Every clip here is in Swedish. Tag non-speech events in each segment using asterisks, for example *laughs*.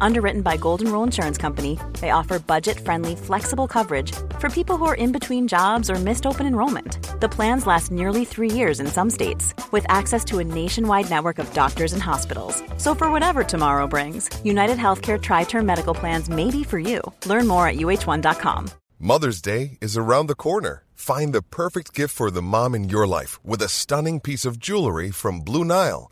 Underwritten by Golden Rule Insurance Company, they offer budget friendly, flexible coverage for people who are in between jobs or missed open enrollment. The plans last nearly three years in some states, with access to a nationwide network of doctors and hospitals. So, for whatever tomorrow brings, United Healthcare Tri Term Medical Plans may be for you. Learn more at uh1.com. Mother's Day is around the corner. Find the perfect gift for the mom in your life with a stunning piece of jewelry from Blue Nile.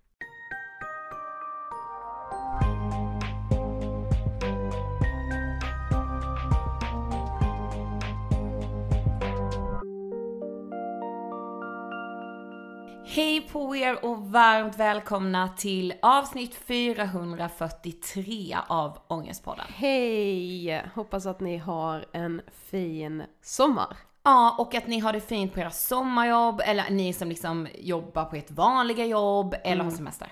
Hej på er och varmt välkomna till avsnitt 443 av Ångestpodden. Hej! Hoppas att ni har en fin sommar. Ja, och att ni har det fint på era sommarjobb, eller ni som liksom jobbar på ert vanliga jobb, eller har semester.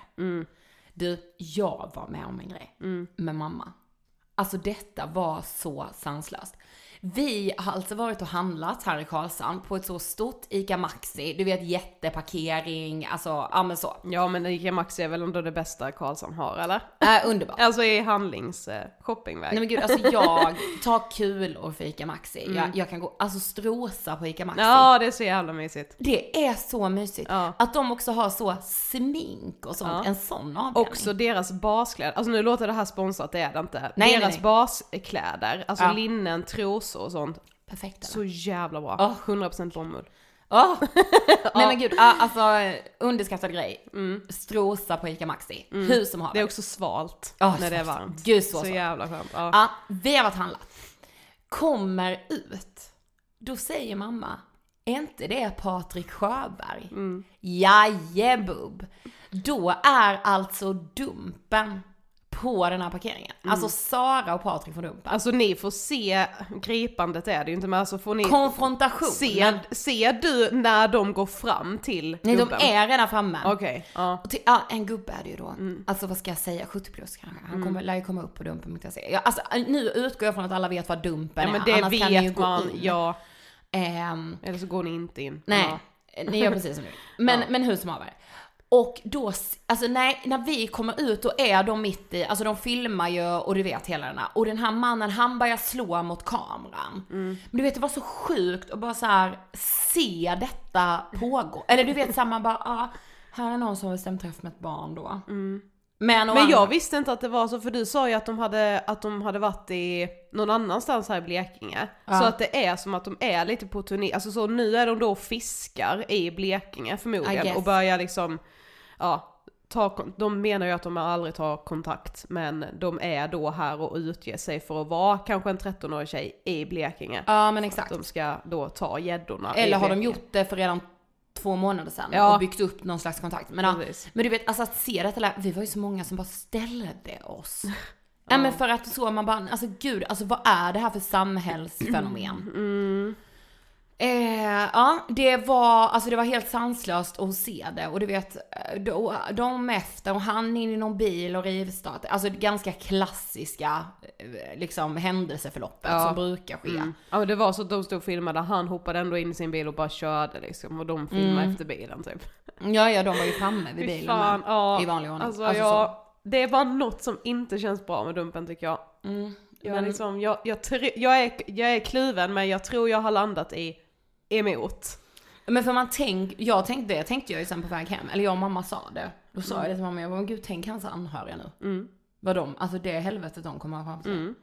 Du, jag var med om en grej med mamma. Alltså detta var så sanslöst. Vi har alltså varit och handlat här i Karlshamn på ett så stort ICA Maxi, du vet jätteparkering, alltså ja men så. Ja men ICA Maxi är väl ändå det bästa Karlsson har eller? Äh, underbart. Alltså i handlings eh, shoppingväg. Nej men gud, alltså jag *laughs* tar kulor för ICA Maxi. Jag, jag kan gå, alltså strosa på ICA Maxi. Ja det är så jävla mysigt. Det är så mysigt. Ja. Att de också har så smink och sånt, Ja. en sån avdelning. Också deras baskläder, alltså nu låter det här sponsrat, det är det inte. Nej, deras nej, nej. baskläder, alltså Ja. linnen, trosor och sånt. Perfekt eller? Så jävla bra. Ja. 100% bomull. Åh! *laughs* Nej men gud, ja, alltså underskattad grej. Strosa på ICA Maxi. Hur som haver. Det är också svalt Ja, när det är svalt. varmt. Gud, så så svalt. jävla skönt. Ja. Ja, vi har varit handlat. Kommer ut. Då säger mamma, är inte det Patrik Sjöberg? Mm. Jajebub. Då är alltså Dumpen på den här parkeringen. Alltså Sara och Patrik från Dumpen. Alltså ni får se, gripandet är det ju inte men alltså får ni Konfrontation. se, ser du när de går fram till Nej, de gubben? är redan framme. Okej, ja. Och till, ja, en gubbe är det ju då. Mm. Alltså vad ska jag säga, 70 plus kanske. Han kommer, lär ju komma upp på Dumpen.se. Ja, alltså nu utgår jag från att alla vet vad Dumpen ja är. men det annars kan ni ju vet gå man, in. ja. Ehm, Eller så går ni inte in. nej, Ja. ni gör precis som vill. Men, Ja. men hur som haver. Och då, alltså nej, när vi kommer ut då är de mitt i, alltså de filmar ju och du vet hela den här. Och den här mannen han börjar slå mot kameran. Mm. Men du vet det var så sjukt att bara så här se detta pågå. Eller du vet såhär man bara, ah, här är någon som har bestämt träff med ett barn då. Men, å Men andra- jag visste inte att det var så, för du sa ju att de hade, att de hade varit i någon annanstans här i Blekinge. Ja. Så att det är som att de är lite på turné, alltså så nu är de då och fiskar i Blekinge förmodligen och börjar liksom, ja, ta, de menar ju att de aldrig tar kontakt men de är då här och utger sig för att vara kanske en 13-årig tjej i Blekinge. Ja men exakt. De ska då ta gäddorna Eller har de gjort det för redan två månader sedan Ja. och byggt upp någon slags kontakt. Men, ja, men du vet, alltså att se detta, där- vi var ju så många som bara ställde oss. *laughs* Nej men för att så man bara, alltså gud, alltså vad är det här för samhällsfenomen? Mm. Eh, ja, det var, alltså det var helt sanslöst att se det och du vet, eh, då, de efter och han in i någon bil och rivstart. Alltså det ganska klassiska eh, liksom händelseförloppet Ja. som brukar ske. Mm. Ja det var så att de stod och filmade, han hoppade ändå in i sin bil och bara körde liksom och de filmade Mm. efter bilen typ. Ja, ja, de var ju framme vid bilen fan, ja. i vanlig ordning. Alltså, Alltså, jag, det är bara något som inte känns bra med Dumpen tycker jag. Mm. Jag, Men- liksom, jag, jag, jag, är, jag är kluven men jag tror jag har landat i emot. Men för man tänk, jag tänkte det tänkte jag ju sen på väg hem, eller jag och mamma sa det. Då sa Mm. jag det till mamma, jag bara, gud tänk hans anhöriga nu. Mm. Vad de, alltså det helvetet de kommer ha framför. Mm.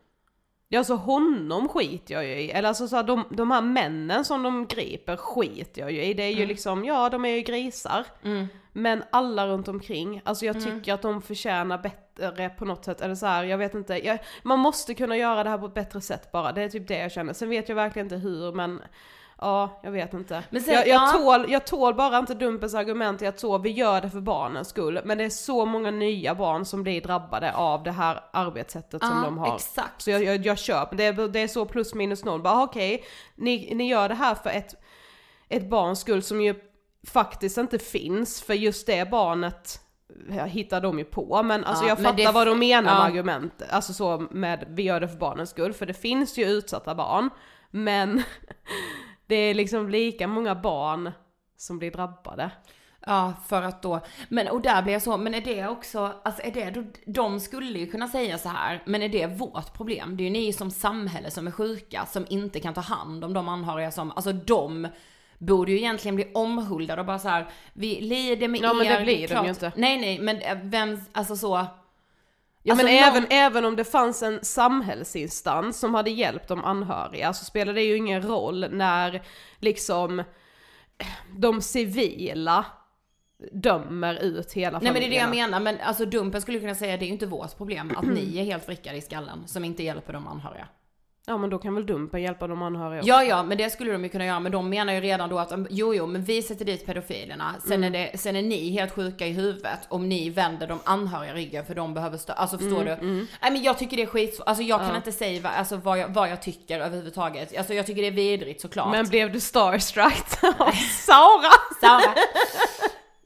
Ja så honom skiter jag ju i, eller alltså så här, de, de här männen som de griper skiter jag ju i. Det är ju liksom, ja de är ju grisar. Mm. Men alla runt omkring, alltså jag tycker att de förtjänar bättre på något sätt, eller så här, jag vet inte, jag, man måste kunna göra det här på ett bättre sätt bara, det är typ det jag känner. Sen vet jag verkligen inte hur, men ja, jag vet inte. Men sen- jag, jag, ja. tål, jag tål bara inte Dumpens argument i att så, vi gör det för barnens skull, men det är så många nya barn som blir drabbade av det här arbetssättet som Ja, de har. exakt. Så jag, jag, jag köper, det är, det är så plus minus noll, bara okej, ni, ni gör det här för ett, ett barns skull som ju faktiskt inte finns, för just det barnet ja, hittar de ju på, men alltså Ja, jag men fattar vad de menar ja. med argument, alltså så med vi gör det för barnens skull, för det finns ju utsatta barn, men *laughs* det är liksom lika många barn som blir drabbade. Ja, för att då, men och där blir jag så, men är det också, alltså är det, då, de skulle ju kunna säga så här, men är det vårt problem? Det är ju ni som samhälle som är sjuka, som inte kan ta hand om de anhöriga som, alltså de borde ju egentligen bli omhuldade och bara så här, vi lider med Ja, er. men det blir är de klart- ju inte. Nej nej, men eh, vem, alltså så. Ja Alltså, men någon- även, även om det fanns en samhällsinstans som hade hjälpt de anhöriga så spelar det ju ingen roll när liksom de civila dömer ut hela Nej men det är det jag menar, men alltså Dumpen skulle kunna säga det är ju inte vårt problem att ni *clears throat* är helt vrickade i skallen som inte hjälper de anhöriga. Ja men då kan väl Dumpen hjälpa de anhöriga också. Ja, ja, men det skulle de ju kunna göra, men de menar ju redan då att um, jo, jo, men vi sätter dit pedofilerna, sen, är, det, sen är ni helt sjuka i huvudet om ni vänder de anhöriga ryggen för de behöver stöd. Alltså förstår du? Nej men jag tycker det är skit, alltså jag kan inte säga vad, alltså, vad, jag, vad jag tycker överhuvudtaget. Alltså jag tycker det är vidrigt såklart. Men blev du starstruck av *laughs* *laughs* Sara? Sara.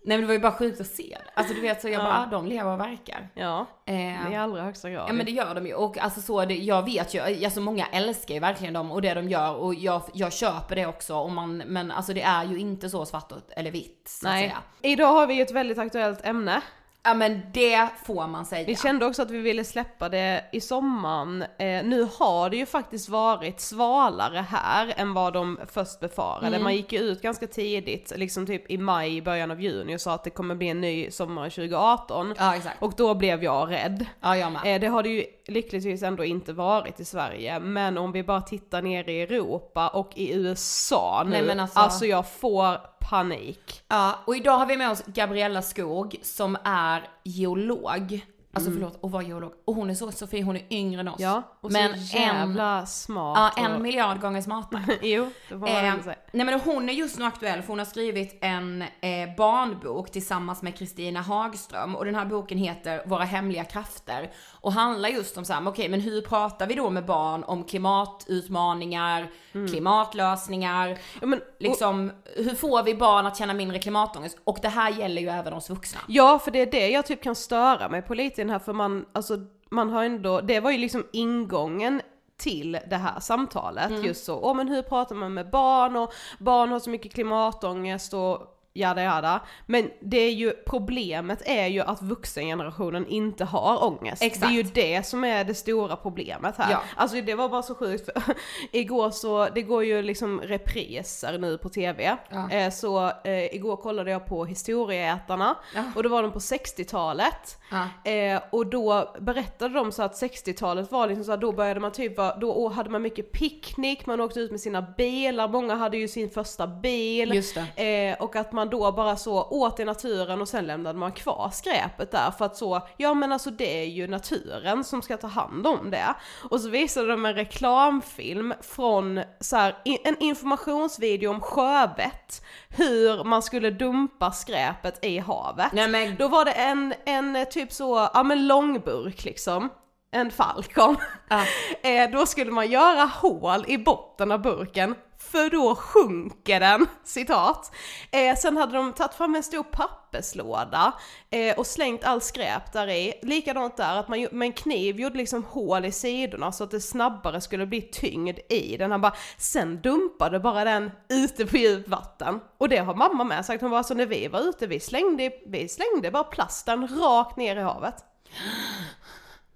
Nej men det var ju bara sjukt att se det. Alltså du vet så jag Ja. bara, ah, de lever och verkar. Ja, Eh, i allra högsta grad. Ja men det gör de ju och alltså så, det, jag vet ju, alltså många älskar ju verkligen dem och det de gör och jag, jag köper det också och man, men alltså det är ju inte så svart eller vitt så att Nej. säga. Idag har vi ju ett väldigt aktuellt ämne. Ja men det får man säga. Vi kände också att vi ville släppa det i sommaren. Eh, nu har det ju faktiskt varit svalare här än vad de först befarade. Mm. Man gick ju ut ganska tidigt, liksom typ i maj, början av juni och sa att det kommer bli en ny sommar 2018. Ja exakt. Och då blev jag rädd. Ja jag med. Eh, det har det ju lyckligtvis ändå inte varit i Sverige, men om vi bara tittar ner i Europa och i USA nu, Nej, men alltså- alltså jag får panik. Ja och idag har vi med oss Gabriella Skog som är geolog. Alltså förlåt, att vara geolog. Och hon är så Sofie, hon är yngre än oss. Ja, och men så jävla smart. en, ja, en och... miljard gånger smartare. *laughs* Jo, det får man Eh, säga. nej men hon är just nu aktuell för hon har skrivit en eh, barnbok tillsammans med Kristina Hagström och den här boken heter Våra hemliga krafter och handlar just om så här, men okej men hur pratar vi då med barn om klimatutmaningar, klimatlösningar, Ja, men, och, liksom hur får vi barn att känna mindre klimatångest? Och det här gäller ju även oss vuxna. ja, för det är det jag typ kan störa mig på lite den här, för man, alltså, man har ändå, det var ju liksom ingången till det här samtalet, Mm. just så, åh men hur pratar man med barn och barn har så mycket klimatångest och jada jada. Men det är ju, problemet är ju att vuxengenerationen inte har ångest. Exakt. Det är ju det som är det stora problemet här. Ja. Alltså det var bara så sjukt *laughs* igår så, det går ju liksom repriser nu på tv. Ja. Eh, så eh, igår kollade jag på Historieätarna Ja. och då var de på 60-talet. Ja. Eh, och då berättade de så att 60-talet var liksom så här, då började man typ, då hade man mycket picknick, man åkte ut med sina bilar, många hade ju sin första bil. Det. Eh, och att man då bara så åt i naturen och sen lämnade man kvar skräpet där för att så, ja men alltså det är ju naturen som ska ta hand om det. Och så visade de en reklamfilm från så här, en informationsvideo om sjövett, hur man skulle dumpa skräpet i havet. Nej men Då var det en, en typ så, ja men långburk liksom. En Falcon. Ja. *laughs* Eh, då skulle man göra hål i botten av burken, för då sjunker den, citat. Eh, sen hade de tagit fram en stor papperslåda eh, och slängt all skräp där i. Likadant där, att man med en kniv gjorde liksom hål i sidorna så att det snabbare skulle bli tyngd i den. Han bara, sen dumpade bara den ute på djupt vatten. Och det har mamma med sagt, hon var alltså när vi var ute, vi slängde, vi slängde bara plasten rakt ner i havet.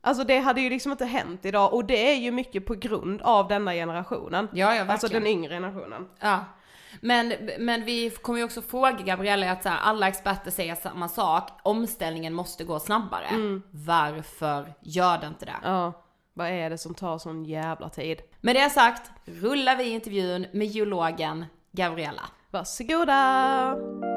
Alltså det hade ju liksom inte hänt idag och det är ju mycket på grund av denna generationen. Ja, ja, verkligen. Alltså den yngre generationen. Ja. Men, men vi kommer ju också fråga Gabriella att så här, alla experter säger samma sak. Omställningen måste gå snabbare. Varför gör det inte det? Ja, vad är det som tar sån jävla tid? Med det sagt rullar vi intervjun med geologen Gabriella. Varsågoda!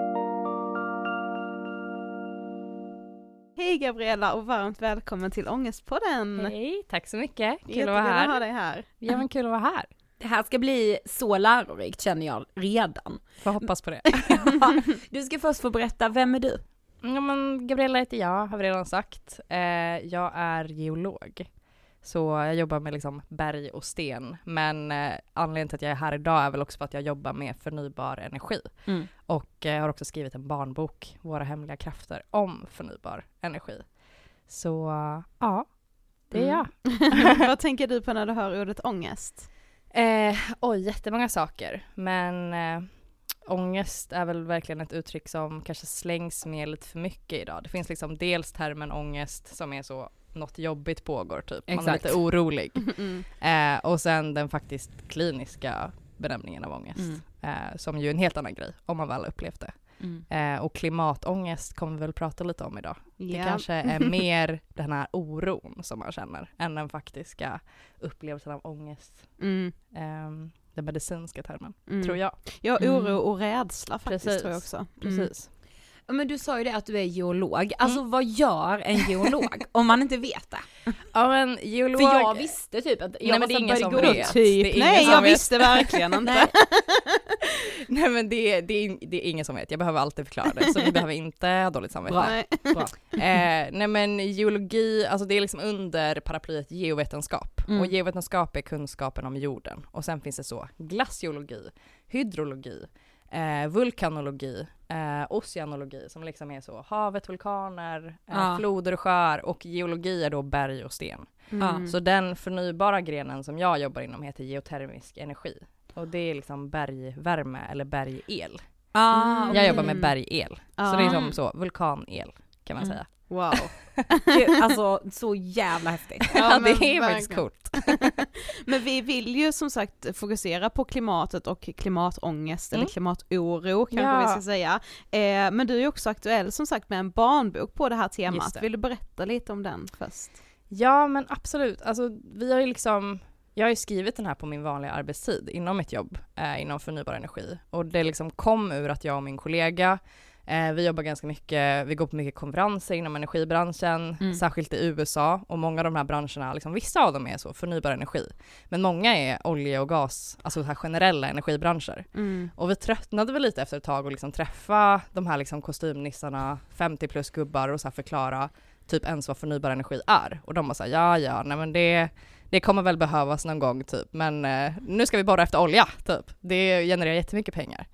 Hej Gabriella och varmt välkommen till Ångestpodden! Hej, tack så mycket. Kul att Jättekul vara att ha här. dig här. Ja men kul att vara här. Det här ska bli så lärorikt känner jag redan. Får hoppas på det. *laughs* Du ska först få berätta, vem är du? Ja men Gabriella heter jag, har vi redan sagt. Eh, jag är geolog. Så jag jobbar med liksom berg och sten. Men eh, anledningen till att jag är här idag är väl också för att jag jobbar med förnybar energi. Mm. Och eh, har också skrivit en barnbok, Våra hemliga krafter, om förnybar energi. Så ja, det är Mm. jag. *laughs* vad tänker du på när du hör ordet ångest? Eh, oj, jättemånga saker. Men eh, ångest är väl verkligen ett uttryck som kanske slängs med lite för mycket idag. Det finns liksom dels termen ångest som är så något jobbigt pågår typ, man är Exakt. lite orolig. *laughs* Mm. Eh, och sen den faktiskt kliniska benämningen av ångest, Mm. eh, som ju är en helt annan grej om man väl upplevt det. Mm. Eh, och klimatångest kommer vi väl prata lite om idag. Det Ja. kanske är *laughs* mer den här oron som man känner än den faktiska upplevelsen av ångest. Mm. Ehm, den medicinska termen, Mm. tror jag. Ja, oro Mm. och rädsla faktiskt Precis. tror jag också. Mm. Precis. Men du sa ju det att du är geolog. Alltså vad gör en geolog? om man inte vet det. Ja men geolog... För jag visste typ att jag Nej, men det är ingen som vet. Typ, ingen nej som jag vet. visste verkligen inte. Nej. *laughs* Men det, det, är, det är ingen som vet, jag behöver alltid förklara det så ni *laughs* behöver inte ha dåligt samvete. Bra. Nej. *laughs* Eh, nej men geologi, alltså det är liksom under paraplyet geovetenskap. Mm. Och geovetenskap är kunskapen om jorden. Och sen finns det så glaciologi, hydrologi, eh, vulkanologi, eh, oceanologi som liksom är så havet, vulkaner, eh, floder och sjöar och geologi är då berg och sten. Mm. Så den förnybara grenen som jag jobbar inom heter geotermisk energi. Och det är liksom bergvärme eller bergel. Ah, Mm. Jag jobbar med bergel. Så det är som så vulkanel kan man Mm. säga. Wow. *laughs* Alltså så jävla häftigt. Ja, det är faktiskt coolt. *laughs* Men vi vill ju som sagt fokusera på klimatet och klimatångest eller Mm. klimatoro kanske Ja. vi ska säga. Eh, men du är ju också aktuell som sagt med en barnbok på det här temat. det. Vill du berätta lite om den först? Ja men absolut, alltså vi har ju liksom jag har ju skrivit den här på min vanliga arbetstid inom mitt jobb eh, inom förnybar energi och det liksom kom ur att jag och min kollega eh, vi jobbar ganska mycket, vi går på mycket konferenser inom energibranschen, Mm. särskilt i USA och många av de här branscherna, liksom, vissa av dem är så förnybar energi, men många är olje och gas, alltså så här generella energibranscher. Mm. Och vi tröttnade väl lite efter ett tag att liksom träffa de här liksom kostymnissarna, 50 plus gubbar och så förklara typ ens vad förnybar energi är. Och de var såhär, ja ja, nej men det, det kommer väl behövas någon gång typ, men eh, nu ska vi borra efter olja typ. Det genererar jättemycket pengar.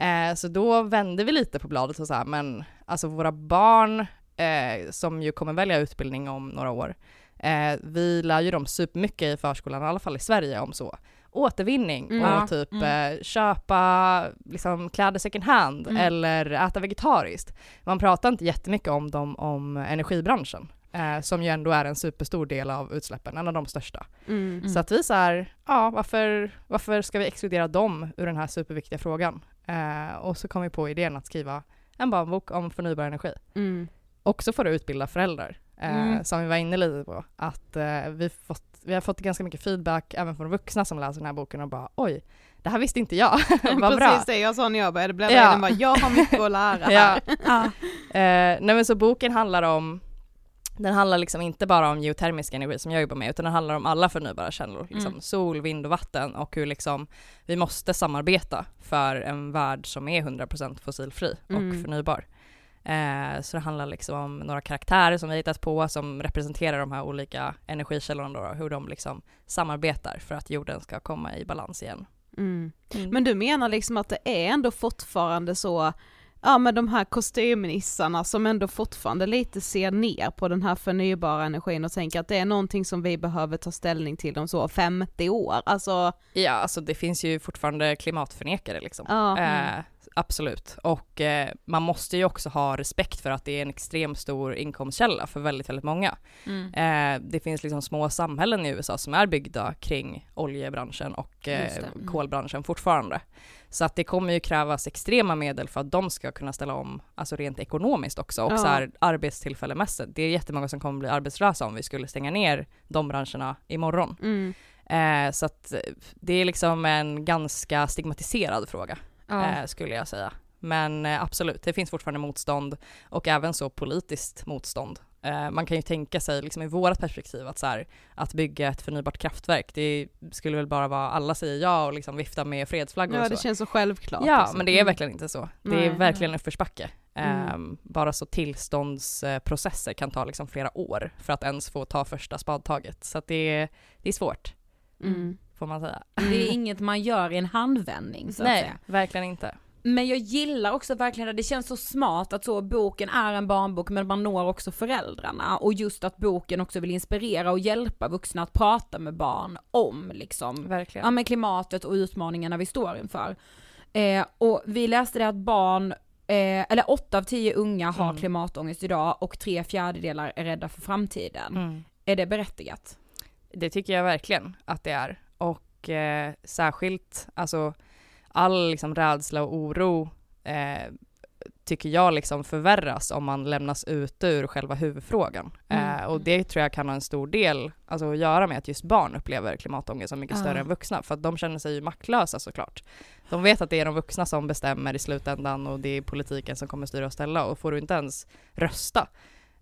Eh, så då vände vi lite på bladet och så här, men alltså våra barn eh, som ju kommer välja utbildning om några år, eh, vi lär ju dem supermycket i förskolan, i alla fall i Sverige, om så återvinning Mm. och typ Mm. eh, köpa liksom, kläder second hand Mm. eller äta vegetariskt. Man pratar inte jättemycket om dem om energibranschen. Eh, som ju ändå är en superstor del av utsläppen, en av de största. Mm. Mm. Så att vi så här, ja varför, varför ska vi exkludera dem ur den här superviktiga frågan? Eh, och så kom vi på idén att skriva en barnbok om förnybar energi. Mm. Också för att utbilda föräldrar, eh, Mm. som vi var inne lite på. Att eh, vi, fått, vi har fått ganska mycket feedback även från vuxna som läser den här boken och bara oj, det här visste inte jag. *laughs* Vad bra. Precis det jag sa när jag började bläddra Ja. i den, bara, jag har mycket att lära *laughs* Ja. här. *laughs* Ah. Eh, nej men så boken handlar om den handlar liksom inte bara om geotermisk energi som jag jobbar med utan den handlar om alla förnybara källor, liksom Mm. sol, vind och vatten och hur liksom vi måste samarbeta för en värld som är 100% fossilfri och Mm. förnybar. Eh, så det handlar liksom om några karaktärer som vi hittat på som representerar de här olika energikällorna då, hur de liksom samarbetar för att jorden ska komma i balans igen. Mm. Men du menar liksom att det är ändå fortfarande så, ja med de här kostymnissarna som ändå fortfarande lite ser ner på den här förnybara energin och tänker att det är någonting som vi behöver ta ställning till om så 50 år, alltså Ja, alltså det finns ju fortfarande klimatförnekare liksom. ja. Eh, absolut. Och eh, man måste ju också ha respekt för att det är en extremt stor inkomstkälla för väldigt, väldigt många. Mm. Eh, det finns liksom små samhällen i USA som är byggda kring oljebranschen och eh. Mm. kolbranschen fortfarande. Så att det kommer ju krävas extrema medel för att de ska kunna ställa om, alltså rent ekonomiskt också och Ja. så här arbetstillfällemässigt. Det är jättemånga som kommer bli arbetslösa om vi skulle stänga ner de branscherna imorgon. Mm. Eh, så att eh, det är liksom en ganska stigmatiserad fråga Ja. eh, skulle jag säga. Men eh, absolut, det finns fortfarande motstånd och även så politiskt motstånd. Eh, man kan ju tänka sig, liksom i vårat perspektiv, att, så här, att bygga ett förnybart kraftverk, det skulle väl bara vara alla säger ja och liksom vifta med fredsflaggor ja och det så. känns så självklart. Ja, liksom. men det är Mm. verkligen inte så. Det Nej, är verkligen uppförsbacke. Mm. Ehm, bara så tillståndsprocesser kan ta liksom flera år för att ens få ta första spadtaget. Så det, är, det är svårt, Mm. Får man säga. Det är inget man gör i en handvändning så att Nej, säga. verkligen inte. Men jag gillar också verkligen att det känns så smart att så boken är en barnbok men man når också föräldrarna och just att boken också vill inspirera och hjälpa vuxna att prata med barn om liksom Verkligen. ja, men klimatet och utmaningarna vi står inför. Eh, och vi läste det att barn, eh, eller åtta av tio unga har Mm. klimatångest idag och tre fjärdedelar är rädda för framtiden. Mm. Är det berättigat? Det tycker jag verkligen att det är. Och eh, särskilt, alltså all liksom rädsla och oro eh, tycker jag liksom förvärras om man lämnas ut ur själva huvudfrågan. Mm. Eh, och det tror jag kan ha en stor del alltså, att göra med att just barn upplever klimatångest som mycket Ah. större än vuxna, för att de känner sig ju maktlösa såklart. De vet att det är de vuxna som bestämmer i slutändan och det är politiken som kommer styra och ställa och får du inte ens rösta,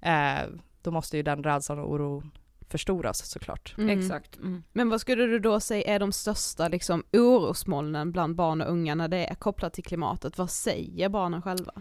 eh, då måste ju den rädslan och oron förstoras såklart. Mm. Exakt. Mm. Men vad skulle du då säga är de största liksom, orosmolnen bland barn och unga när det är kopplat till klimatet? Vad säger barnen själva?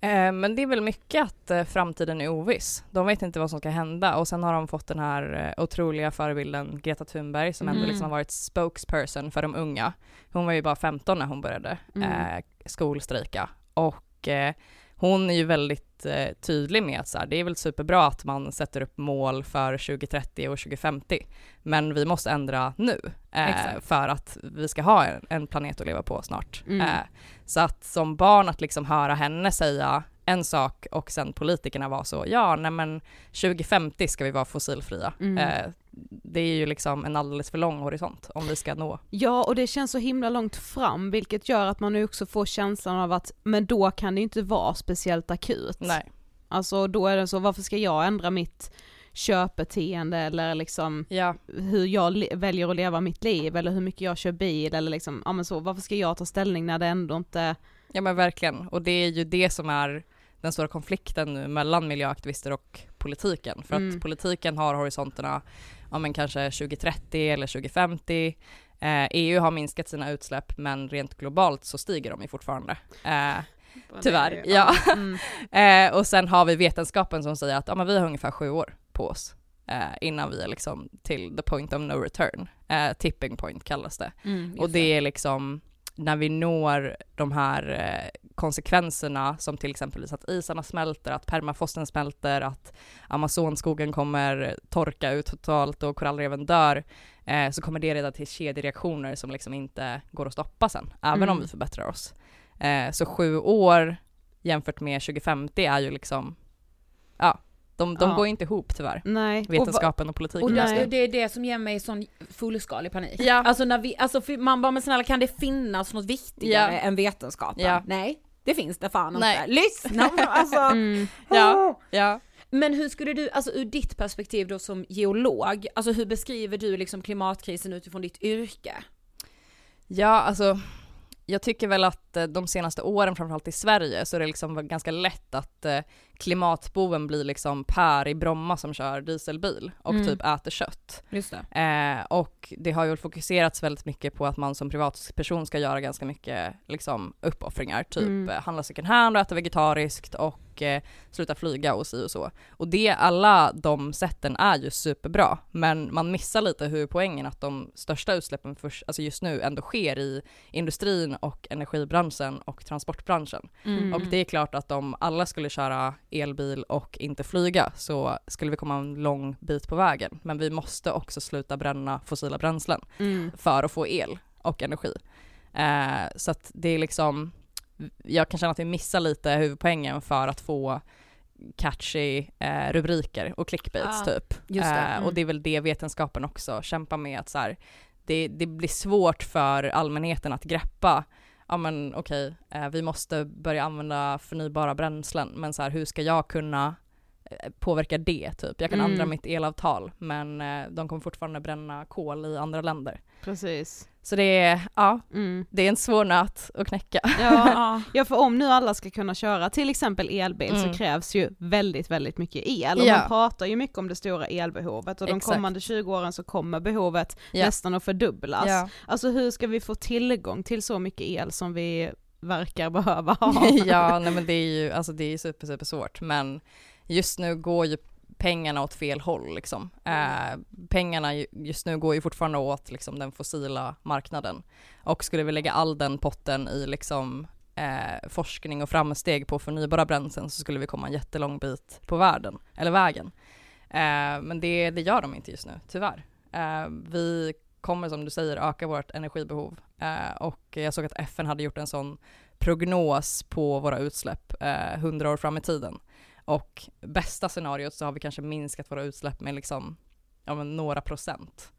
Eh, men det är väl mycket att eh, framtiden är oviss. De vet inte vad som ska hända och sen har de fått den här eh, otroliga förebilden Greta Thunberg som ändå Mm. liksom har varit spokesperson för de unga. Hon var ju bara 15 när hon började Mm. eh, skolstrejka och eh, hon är ju väldigt eh, tydlig med att så här, det är väl superbra att man sätter upp mål för 2030 och 2050 men vi måste ändra nu eh, för att vi ska ha en, en planet att leva på snart. Mm. Eh, så att som barn att liksom höra henne säga en sak och sen politikerna var så, ja nej men 2050 ska vi vara fossilfria. Mm. Det är ju liksom en alldeles för lång horisont om vi ska nå. Ja, och det känns så himla långt fram, vilket gör att man nu också får känslan av att, men då kan det inte vara speciellt akut. Nej. Alltså då är det så, varför ska jag ändra mitt köpbeteende eller liksom Ja, hur jag väljer att leva mitt liv eller hur mycket jag kör bil eller liksom, ja men så, varför ska jag ta ställning när det ändå inte, ja men verkligen. Och det är ju det som är den stora konflikten nu mellan miljöaktivister och politiken. För Mm. att politiken har horisonterna, ja men kanske 2030 eller 2050. Eh, EU har minskat sina utsläpp men rent globalt så stiger de ju fortfarande. Eh, Tyvärr, ja. Mm. *laughs* Eh, och sen har vi vetenskapen som säger att ja, men vi har ungefär sju år på oss eh, innan vi är liksom till the point of no return. Eh, tipping point kallas det. Mm, och det är liksom när vi når de här eh, konsekvenserna som till exempel att isarna smälter, att permafrosten smälter, att Amazonskogen kommer torka ut totalt och korallreven dör, eh, så kommer det leda till kedjereaktioner som liksom inte går att stoppa sen, även om Mm. vi förbättrar oss. Eh, så sju år jämfört med 2050 är ju liksom, ja, de, de Ja. går inte ihop tyvärr. Nej. Och Vetenskapen och, politiken. Och Nej. det, det är det som ger mig sån fullskalig panik. Ja. Alltså när vi, alltså man bara men snälla kan det finnas något viktigare Ja. än vetenskapen? Ja. Nej, det finns det fan Nej. inte. Lyssna! *laughs* alltså. Mm. *laughs* Ja, ja. Men hur skulle du, alltså ur ditt perspektiv då som geolog, alltså hur beskriver du liksom klimatkrisen utifrån ditt yrke? Ja, alltså jag tycker väl att eh, de senaste åren, framförallt i Sverige, så är det liksom ganska lätt att eh, klimatboven blir liksom Per i Bromma som kör dieselbil och Mm. typ äter kött. Just det. Eh, och det har ju fokuserats väldigt mycket på att man som privatperson ska göra ganska mycket liksom, uppoffringar, typ Mm. eh, handla second hand och äta vegetariskt och eh, sluta flyga och si och så. Och det, alla de sätten är ju superbra, men man missar lite huvudpoängen att de största utsläppen först, alltså just nu ändå sker i industrin och energibranschen och transportbranschen. Mm. Och det är klart att om alla skulle köra elbil och inte flyga så skulle vi komma en lång bit på vägen. Men vi måste också sluta bränna fossila bränslen Mm. för att få el och energi. Eh, så att det är liksom, jag kan känna att vi missar lite huvudpoängen för att få catchy eh, rubriker och clickbaits Ah, typ. det. Eh, Mm. Och det är väl det vetenskapen också kämpar med att så här, det, det blir svårt för allmänheten att greppa ja men okej, eh, vi måste börja använda förnybara bränslen, men så här, hur ska jag kunna eh, påverka det typ? Jag kan Mm. ändra mitt elavtal, men eh, de kommer fortfarande bränna kol i andra länder. Precis. Så det är, ja, Mm. det är en svår nöt att knäcka. Ja, *laughs* ja, för om nu alla ska kunna köra till exempel elbil Mm. så krävs ju väldigt, väldigt mycket el. Och Ja. man pratar ju mycket om det stora elbehovet och de Exakt. kommande 20 åren så kommer behovet Ja. nästan att fördubblas. Ja. Alltså hur ska vi få tillgång till så mycket el som vi verkar *laughs* behöva ha? *laughs* ja, nej men det är ju, alltså det är super, super svårt, men just nu går ju pengarna åt fel håll liksom. Eh, pengarna ju- just nu går ju fortfarande åt liksom den fossila marknaden. Och skulle vi lägga all den potten i liksom eh, forskning och framsteg på förnybara bränslen så skulle vi komma en jättelång bit på världen, eller vägen. Eh, men det, det gör de inte just nu, tyvärr. Eh, vi kommer som du säger öka vårt energibehov. Eh, och jag såg att FN hade gjort en sån prognos på våra utsläpp eh, 100 år fram i tiden. Och bästa scenariot så har vi kanske minskat våra utsläpp med liksom, ja, men några procent.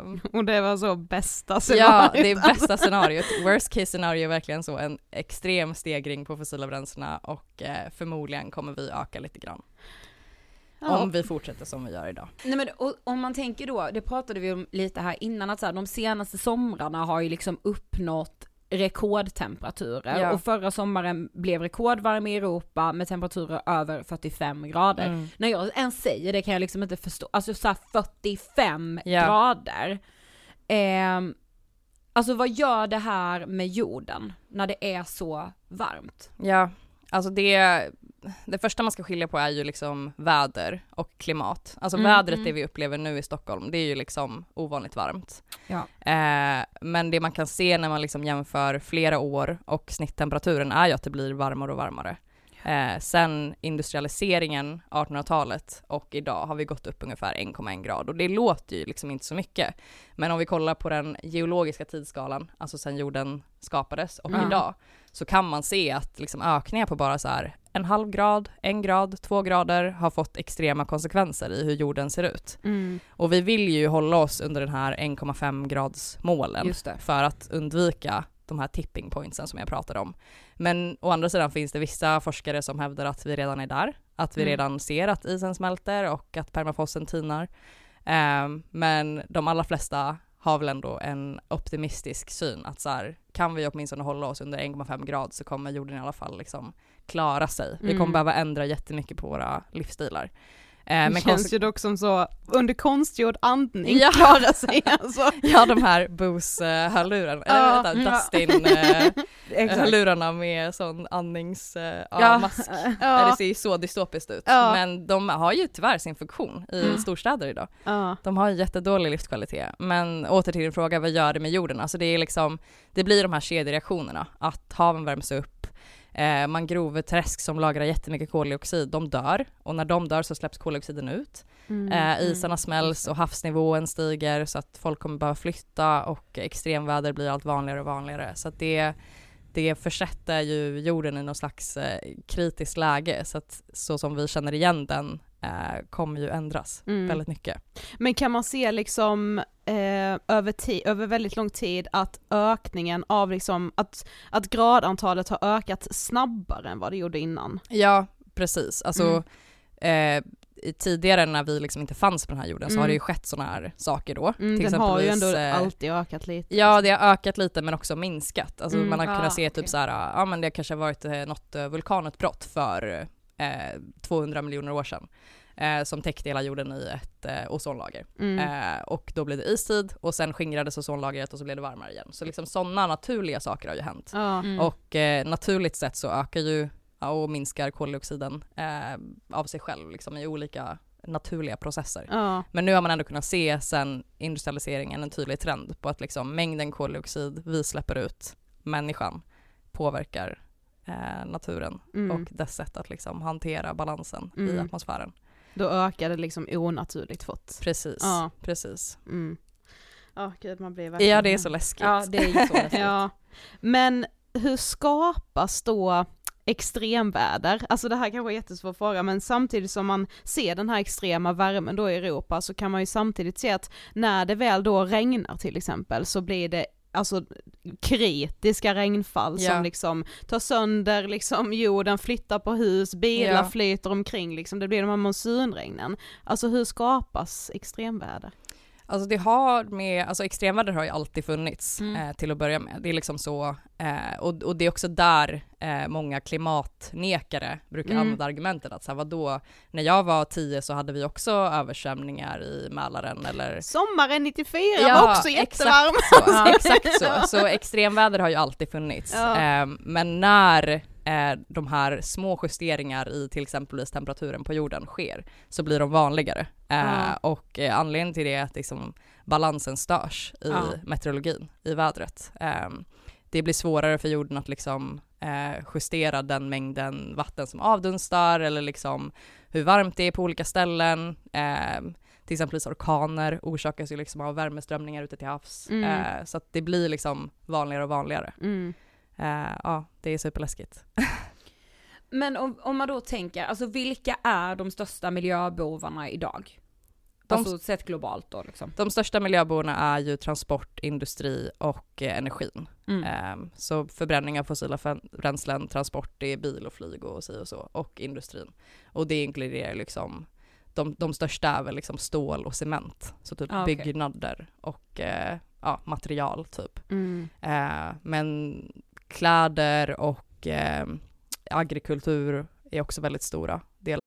Um, *laughs* och det var så bästa scenariot? Ja, det är bästa scenariot. *laughs* Worst case scenario är verkligen så en extrem stegring på fossila bränslena och eh, förmodligen kommer vi öka lite grann. Ja. Om vi fortsätter som vi gör idag. Nej men och, om man tänker då, det pratade vi om lite här innan, att så här, de senaste somrarna har ju liksom uppnått rekordtemperaturer ja. och förra sommaren blev rekordvarm i Europa med temperaturer över 45 grader. Mm. När jag ens säger det kan jag liksom inte förstå, alltså såhär 45 ja. grader. Eh, alltså vad gör det här med jorden när det är så varmt? Ja, alltså det det första man ska skilja på är ju liksom väder och klimat. Alltså mm, vädret mm. det vi upplever nu i Stockholm, det är ju liksom ovanligt varmt. Ja. Eh, men det man kan se när man liksom jämför flera år och snitttemperaturen är ju att det blir varmare och varmare. Eh, sen industrialiseringen, 1800-talet och idag har vi gått upp ungefär 1,1 grad och det låter ju liksom inte så mycket. Men om vi kollar på den geologiska tidsskalan, alltså sen jorden skapades och mm. idag, så kan man se att liksom ökningar på bara så här en halv grad, en grad, två grader har fått extrema konsekvenser i hur jorden ser ut. Mm. Och vi vill ju hålla oss under den här 1,5 grads målen för att undvika de här tipping pointsen som jag pratade om. Men å andra sidan finns det vissa forskare som hävdar att vi redan är där, att vi mm. redan ser att isen smälter och att permafrosten tinar. Um, men de allra flesta har väl ändå en optimistisk syn att så här, kan vi åtminstone hålla oss under 1,5 grad så kommer jorden i alla fall liksom klara sig. Mm. Vi kommer mm. behöva ändra jättemycket på våra livsstilar. Eh, det känns ju dock som så, under konstgjord andning ja. klara sig *laughs* alltså. Ja de här Bose-hörlurarna, uh, eller vänta, ja. Dustin-hörlurarna *laughs* uh, med sån andningsmask. Uh, ja. mask. Det ser ju så dystopiskt ut. Men de har ju tyvärr sin funktion i mm. storstäder idag. De har jättedålig livskvalitet. Men åter till din fråga, vad gör det med jorden? Alltså det är liksom, det blir de här kedjereaktionerna, att haven värms upp, Eh, mangroveträsk som lagrar jättemycket koldioxid, de dör och när de dör så släpps koldioxiden ut. Mm, eh, mm. isarna smälls och havsnivån stiger så att folk kommer behöva flytta och extremväder blir allt vanligare och vanligare. Så att det, det försätter ju jorden i någon slags eh, kritiskt läge så att så som vi känner igen den eh, kommer ju ändras mm. väldigt mycket. Men kan man se liksom eh, över, över väldigt lång tid att ökningen av liksom, att, att gradantalet har ökat snabbare än vad det gjorde innan? Ja, precis. Alltså mm. eh, tidigare när vi liksom inte fanns på den här jorden mm. så har det ju mm. skett sådana här saker då. Mm, Till den har ju ändå eh, alltid ökat lite. Ja det har ökat lite men också minskat. Alltså mm, man har kunnat ah, se typ okay. så här, ja men det kanske har varit eh, något eh, vulkanutbrott för eh, 200 miljoner år sedan eh, som täckte hela jorden i ett eh, ozonlager. Mm. Eh, och då blev det istid och sen skingrades ozonlagret och så blev det varmare igen. Så liksom sådana naturliga saker har ju hänt. Mm. Och eh, naturligt sett så ökar ju och minskar koldioxiden eh, av sig själv liksom i olika naturliga processer. Ja. Men nu har man ändå kunnat se sen industrialiseringen en tydlig trend på att liksom mängden koldioxid vi släpper ut, människan, påverkar eh, naturen mm. och dess sätt att liksom hantera balansen mm. i atmosfären. Då ökar det liksom onaturligt fort. Precis, ja. precis. Mm. Ja, gud man blir verkligen... Ja det är så läskigt. Ja det är så *laughs* läskigt. ja. Men hur skapas då extremväder? Alltså det här kanske är en jättesvår fråga men samtidigt som man ser den här extrema värmen då i Europa så kan man ju samtidigt se att när det väl då regnar till exempel så blir det alltså kritiska regnfall ja. som liksom tar sönder liksom jorden, flyttar på hus, bilar ja. flyter omkring liksom, det blir de här monsunregnen. Alltså hur skapas extremväder? Alltså det har med, alltså extremväder har ju alltid funnits mm. eh, till att börja med. Det är liksom så, eh, och, och det är också där eh, många klimatnekare brukar mm. använda argumentet att så här, vadå, när jag var tio så hade vi också översvämningar i Mälaren eller Sommaren 94 ja, var också jättevarm! Exakt så, exakt *laughs* så. så extremväder har ju alltid funnits. Ja. Ehm, men när eh, de här små justeringar i till exempelvis temperaturen på jorden sker så blir de vanligare. Eh, och eh, anledningen till det är att liksom, balansen störs i ja. meteorologin, i vädret. Ehm, det blir svårare för jorden att liksom eh, justera den mängden vatten som avdunstar eller liksom hur varmt det är på olika ställen. Eh, till exempel orkaner orsakas ju liksom av värmeströmningar ute till havs. Mm. Eh, så att det blir liksom vanligare och vanligare. Mm. Eh, ja, det är superläskigt. Men om, om man då tänker, alltså vilka är de största miljöbovarna idag? Alltså sett globalt då liksom. De största miljöbovarna är ju transport, industri och eh, energin. Mm. Eh, så förbränning av fossila bränslen, transport, det är bil och flyg och si och så, och industrin. Och det inkluderar liksom, de, de största är väl liksom stål och cement, så typ Ah, okej. byggnader och eh, ja, material typ. Mm. Eh, men kläder och eh, agrikultur är också väldigt stora delar.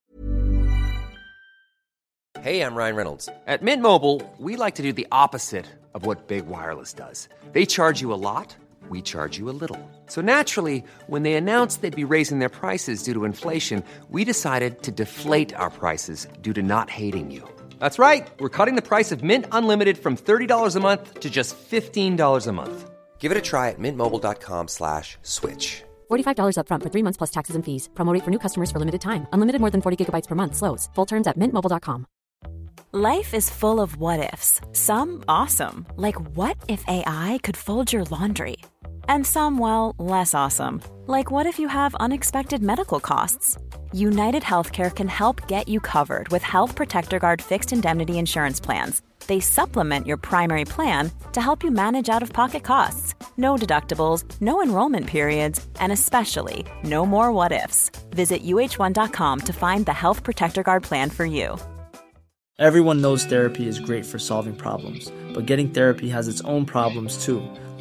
Hej, jag Ryan Reynolds. På Mint Mobile, we like to do the opposite of what Big Wireless does. They charge you a lot, we charge you a little. So naturally, when they announced they'd be raising their prices due to inflation, we decided to deflate our prices due to not hating you. That's right. We're cutting the price of Mint Unlimited from $30 a month to just $15 a month. Give it a try at mintmobile.com slash switch. $45 upfront for three months plus taxes and fees. Promo rate for new customers for limited time. Unlimited more than 40 gigabytes per month. Slows. Full terms at mintmobile.com. Life is full of what ifs. Some awesome, like what if AI could fold your laundry? And some, well, less awesome, like what if you have unexpected medical costs? United Healthcare can help get you covered with Health Protector Guard fixed indemnity insurance plans. They supplement your primary plan to help you manage out of pocket costs. No deductibles, no enrollment periods, and especially no more what ifs. Visit uh1.com to find the Health Protector Guard plan for you. Everyone knows therapy is great for solving problems, but getting therapy has its own problems too,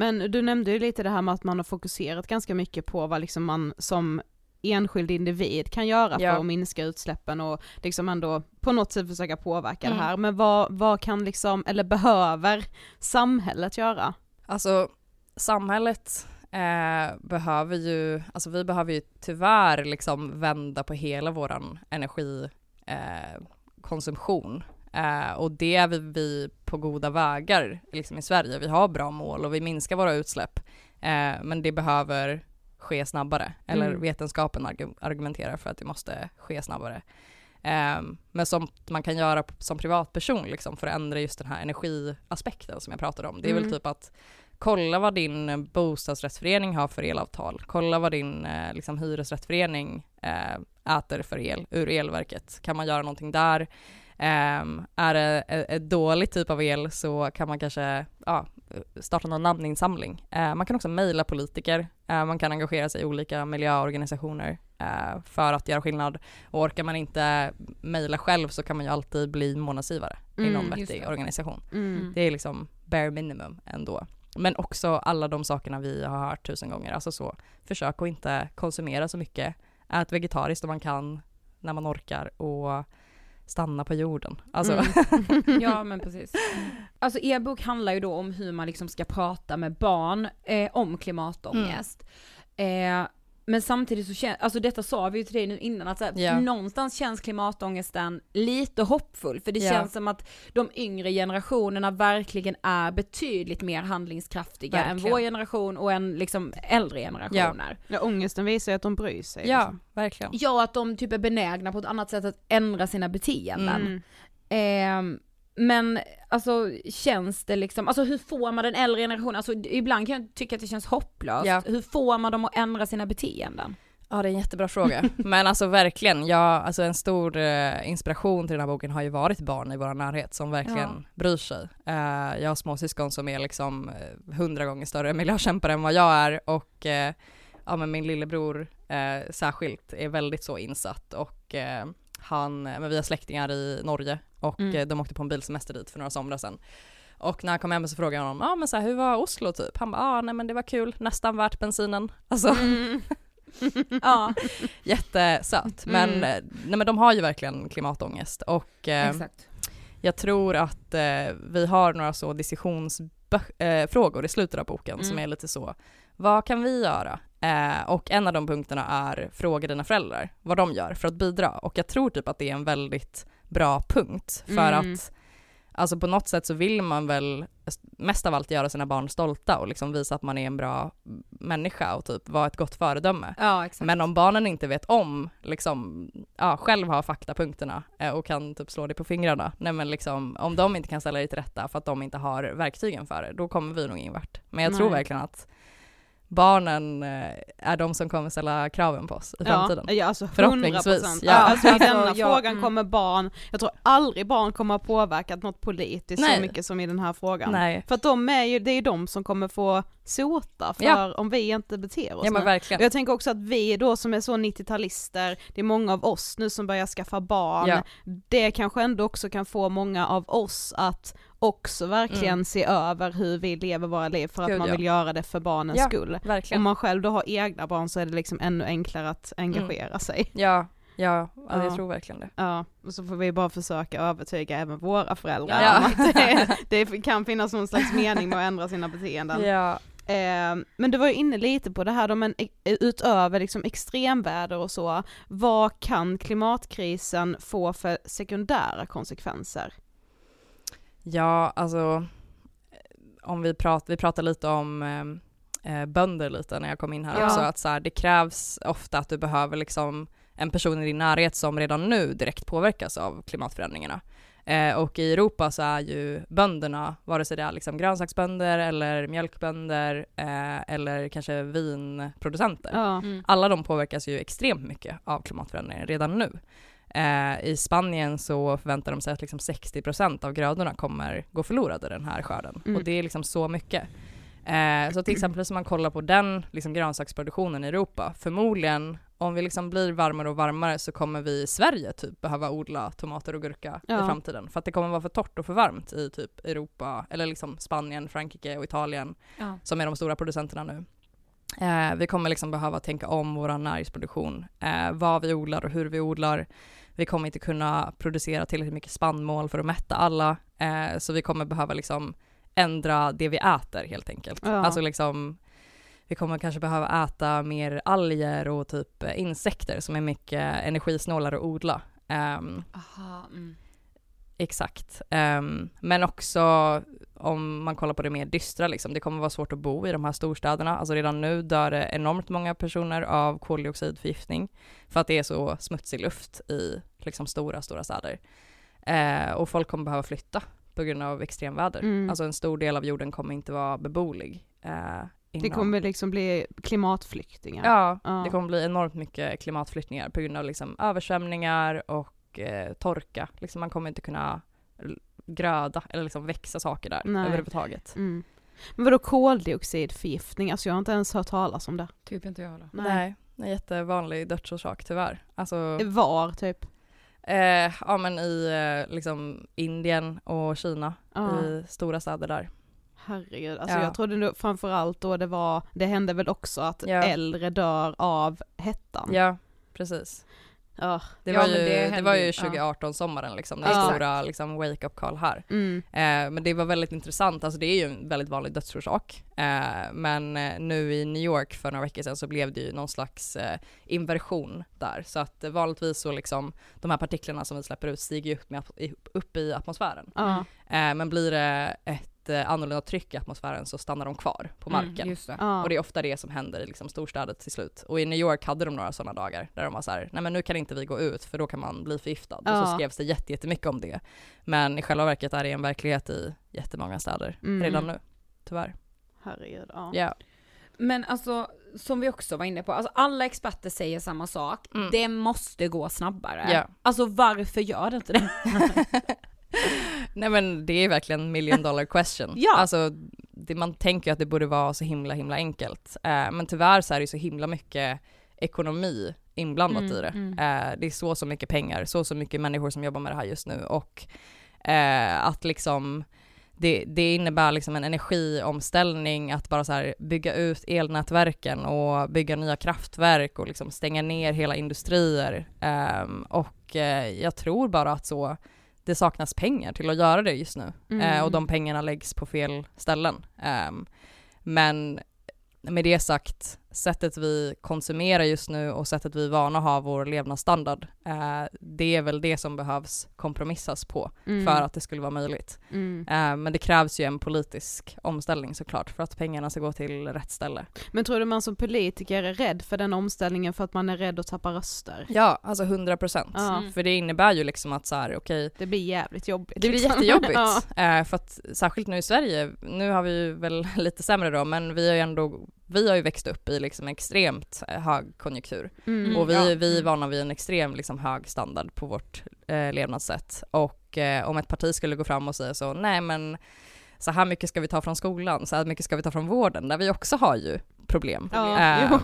Men du nämnde ju lite det här med att man har fokuserat ganska mycket på vad liksom man som enskild individ kan göra Ja. för att minska utsläppen och liksom ändå på något sätt försöka påverka Mm. det här. Men vad, vad kan liksom, eller behöver samhället göra? Alltså samhället eh, behöver ju, alltså vi behöver ju tyvärr liksom vända på hela våran energikonsumtion. Eh, eh, och det är vi, vi på goda vägar liksom i Sverige. Vi har bra mål och vi minskar våra utsläpp. Eh, men det behöver ske snabbare. Eller Mm. vetenskapen argu- argumenterar för att det måste ske snabbare. Um, men som man kan göra som privatperson liksom, för att ändra just den här energiaspekten som jag pratade om. Det är Mm. väl typ att kolla vad din bostadsrättsförening har för elavtal. Kolla vad din eh, liksom, hyresrättsförening eh, äter för el ur elverket. Kan man göra någonting där? Ehm, är det e- ett dåligt typ av el så kan man kanske ja, starta någon namninsamling. Eh, man kan också mejla politiker. Eh, man kan engagera sig i olika miljöorganisationer eh, för att göra skillnad. Och orkar man inte mejla själv så kan man ju alltid bli månadsgivare i Mm, någon just vettig det. organisation. Mm. Det är liksom bare minimum ändå. Men också alla de sakerna vi har hört tusen gånger. Alltså så, försök att inte konsumera så mycket. Ät vegetariskt om man kan, när man orkar och stanna på jorden. Alltså, Mm. *laughs* Ja men precis. Alltså er bok handlar ju då om hur man liksom ska prata med barn eh, om klimatångest. Eh, men samtidigt så känns, alltså detta sa vi ju till dig nu innan att så här, Ja. någonstans känns klimatångesten lite hoppfull för det Ja. känns som att de yngre generationerna verkligen är betydligt mer handlingskraftiga än Verkligen. vår generation och än liksom äldre generationer. Ja, ångesten visar ju att de bryr sig. ja, liksom. verkligen. Ja, att de typ är benägna på ett annat sätt att ändra sina beteenden. Mm. Ehm, men alltså känns det liksom, alltså hur får man den äldre generationen, alltså ibland kan jag tycka att det känns hopplöst. Ja. Hur får man dem att ändra sina beteenden? Ja, det är en jättebra fråga. *laughs* Men alltså verkligen, jag, alltså en stor eh, inspiration till den här boken har ju varit barn i vår närhet som verkligen bryr sig. Eh, jag har småsyskon som är liksom eh, hundra gånger större miljökämpar än vad jag är och eh, ja, men min lillebror eh, särskilt är väldigt så insatt och eh, han, men vi har släktingar i Norge och Mm. eh, de åkte på en bilsemester dit för några somrar sedan. Och när jag kom hem så frågade jag honom, ja ah, men så här, hur var Oslo typ? Han bara, ah, nej men det var kul, nästan värt bensinen. Alltså, Mm. *laughs* Ja, jättesöt. Men, Mm. eh, nej, men de har ju verkligen klimatångest och eh, exakt. Jag tror att eh, vi har några så diskussionsfrågor eh, i slutet av boken Mm. som är lite så, vad kan vi göra? Eh, och en av de punkterna är fråga dina föräldrar vad de gör för att bidra och jag tror typ att det är en väldigt bra punkt för Mm. att Alltså på något sätt så vill man väl mest av allt göra sina barn stolta och liksom visa att man är en bra människa och typ vara ett gott föredöme. Ja. Men om barnen inte vet om, liksom, ja, själv har faktapunkterna eh, och kan typ slå det på fingrarna, nej men liksom, om de inte kan ställa det till rätta för att de inte har verktygen för det, då kommer vi nog ingen vart. Men jag tror Nej. verkligen att barnen eh, är de som kommer ställa kraven på oss i framtiden. Ja, ja alltså Förhoppningsvis, 100%. ja. Alltså i Alltså, *laughs* denna ja, frågan mm. kommer barn, jag tror aldrig barn kommer ha påverkat något politiskt Nej. så mycket som i den här frågan. Nej, För att de är ju, det är ju de som kommer få sota för Ja. om vi inte beter oss ja men verkligen. Och jag tänker också att vi då som är så 90-talister, det är många av oss nu som börjar skaffa barn, Ja. det kanske ändå också kan få många av oss att också verkligen Mm. se över hur vi lever våra liv för att Gud, man ja. vill göra det för barnens Ja, skull. Om Verkligen. man själv då har egna barn så är det liksom ännu enklare att engagera sig. Ja, ja, ja, Ja. jag tror verkligen det. Ja, och så får vi bara försöka övertyga även våra föräldrar Ja. om att det, *laughs* det kan finnas någon slags mening med att ändra sina beteenden. Ja, Eh, men du var ju inne lite på det här då, men utöver liksom extremväder och så, vad kan klimatkrisen få för sekundära konsekvenser? Ja, alltså om vi pratar, vi pratar lite om eh, eh, bönder lite när jag kom in här Ja. också, att så här, det krävs ofta att du behöver liksom en person i din närhet som redan nu direkt påverkas av klimatförändringarna. Eh, och i Europa så är ju bönderna, vare sig det är liksom grönsaksbönder eller mjölkbönder eh, eller kanske vinproducenter, Ja, Mm. alla de påverkas ju extremt mycket av klimatförändringen redan nu. Eh, I Spanien så förväntar de sig att liksom 60% av grödorna kommer gå förlorade den här skörden. Mm. Och det är liksom så mycket. Eh, så till exempel som man kollar på den liksom grönsaksproduktionen i Europa, förmodligen om vi liksom blir varmare och varmare så kommer vi i Sverige typ behöva odla tomater och gurka Ja. i framtiden. För att det kommer vara för torrt och för varmt i typ Europa, eller liksom Spanien, Frankrike och Italien Ja. som är de stora producenterna nu. Eh, vi kommer liksom behöva tänka om vår näringsproduktion, eh, vad vi odlar och hur vi odlar. Vi kommer inte kunna producera tillräckligt mycket spannmål för att mätta alla, eh, så vi kommer behöva liksom ändra det vi äter helt enkelt. Ja. Alltså liksom, vi kommer kanske behöva äta mer alger och typ insekter som är mycket energisnålare att odla. Ehm, Aha, mm. Exakt. Ehm, men också om man kollar på det mer dystra, liksom, det kommer vara svårt att bo i de här storstäderna. Alltså redan nu dör det enormt många personer av koldioxidförgiftning för att det är så smutsig luft i liksom, stora, stora städer. Eh, och folk kommer behöva flytta på grund av extremväder. Mm. Alltså en stor del av jorden kommer inte vara beboelig. Eh, det kommer liksom bli klimatflyktingar. Ja, Ja. det kommer bli enormt mycket klimatflyttningar på grund av liksom översvämningar och eh, torka. Liksom man kommer inte kunna gröda eller liksom växa saker där Nej. överhuvudtaget. Mm. Men vadå koldioxidförgiftning? Alltså jag har inte ens hört talas om det. Typ inte jag heller. Nej. en jättevanlig dödsorsak tyvärr. Alltså, Var typ? eh, ja men i eh, liksom Indien och Kina, Ja. i stora städer där. Herregud, alltså Ja. jag trodde nog framförallt då det var, det hände väl också att Ja. äldre dör av hettan. Ja, precis. Ja. Det var, ju, det det, var ju, ju ja. 2018 sommaren liksom, den Ja. stora liksom, wake-up call här. Mm. Eh, men det var väldigt intressant, alltså det är ju en väldigt vanlig dödsorsak. Eh, men eh, nu i New York för några veckor sedan så blev det ju någon slags eh, inversion där. Så att eh, vanligtvis så liksom, de här partiklarna som vi släpper ut stiger ju upp, med, upp i atmosfären. Eh, men blir det ett annorlunda tryck i atmosfären så stannar de kvar på marken. Mm, just det. Och det är ofta det som händer i liksom storstäder till slut. Och i New York hade de några sådana dagar där de var så här, nej men nu kan inte vi gå ut för då kan man bli förgiftad. Och Ja. så skrevs det jätte- jättemycket om det. Men i själva verket är det en verklighet i jättemånga städer Mm. redan nu, tyvärr. Herregud, ja. Ja. Men alltså, som vi också var inne på, alltså alla experter säger samma sak. Mm. Det måste gå snabbare. Ja. Alltså varför gör det inte det? *laughs* *laughs* Nej men det är verkligen million dollar question. *laughs* Ja. Alltså, det, man tänker ju att det borde vara så himla himla enkelt. Eh, men tyvärr så är det så himla mycket ekonomi inblandat Mm, i det. mm. Eh, det är så så mycket pengar, så så mycket människor som jobbar med det här just nu och eh, att liksom det, det innebär liksom en energiomställning att bara så bygga ut elnätverken och bygga nya kraftverk och liksom stänga ner hela industrier. Ehm, och eh, jag tror bara att så det saknas pengar till att göra det just nu. Mm. Eh, och de pengarna läggs på fel ställen. Ehm, men med det sagt, sättet vi konsumerar just nu och sättet vi är vana att ha vår levnadsstandard, eh, det är väl det som behövs kompromissas på Mm. för att det skulle vara möjligt. Mm. Eh, men det krävs ju en politisk omställning såklart för att pengarna ska gå till rätt ställe. Men tror du man som politiker är rädd för den omställningen för att man är rädd att tappa röster? Ja, alltså 100 procent. Ja. För det innebär ju liksom att så här, okej, Det blir jävligt jobbigt. Det blir liksom. jättejobbigt. *laughs* ja. eh, för att särskilt nu i Sverige, nu har vi ju väl *laughs* lite sämre då, men vi har ju ändå, vi har ju växt upp i liksom extremt eh, hög konjunktur. Mm. och vi, ja. vi är vana vid en extrem liksom, hög standard på vårt eh, levnadssätt. Och eh, om ett parti skulle gå fram och säga så, nej men så här mycket ska vi ta från skolan, så här mycket ska vi ta från vården, där vi också har ju problem. Ja, Eh,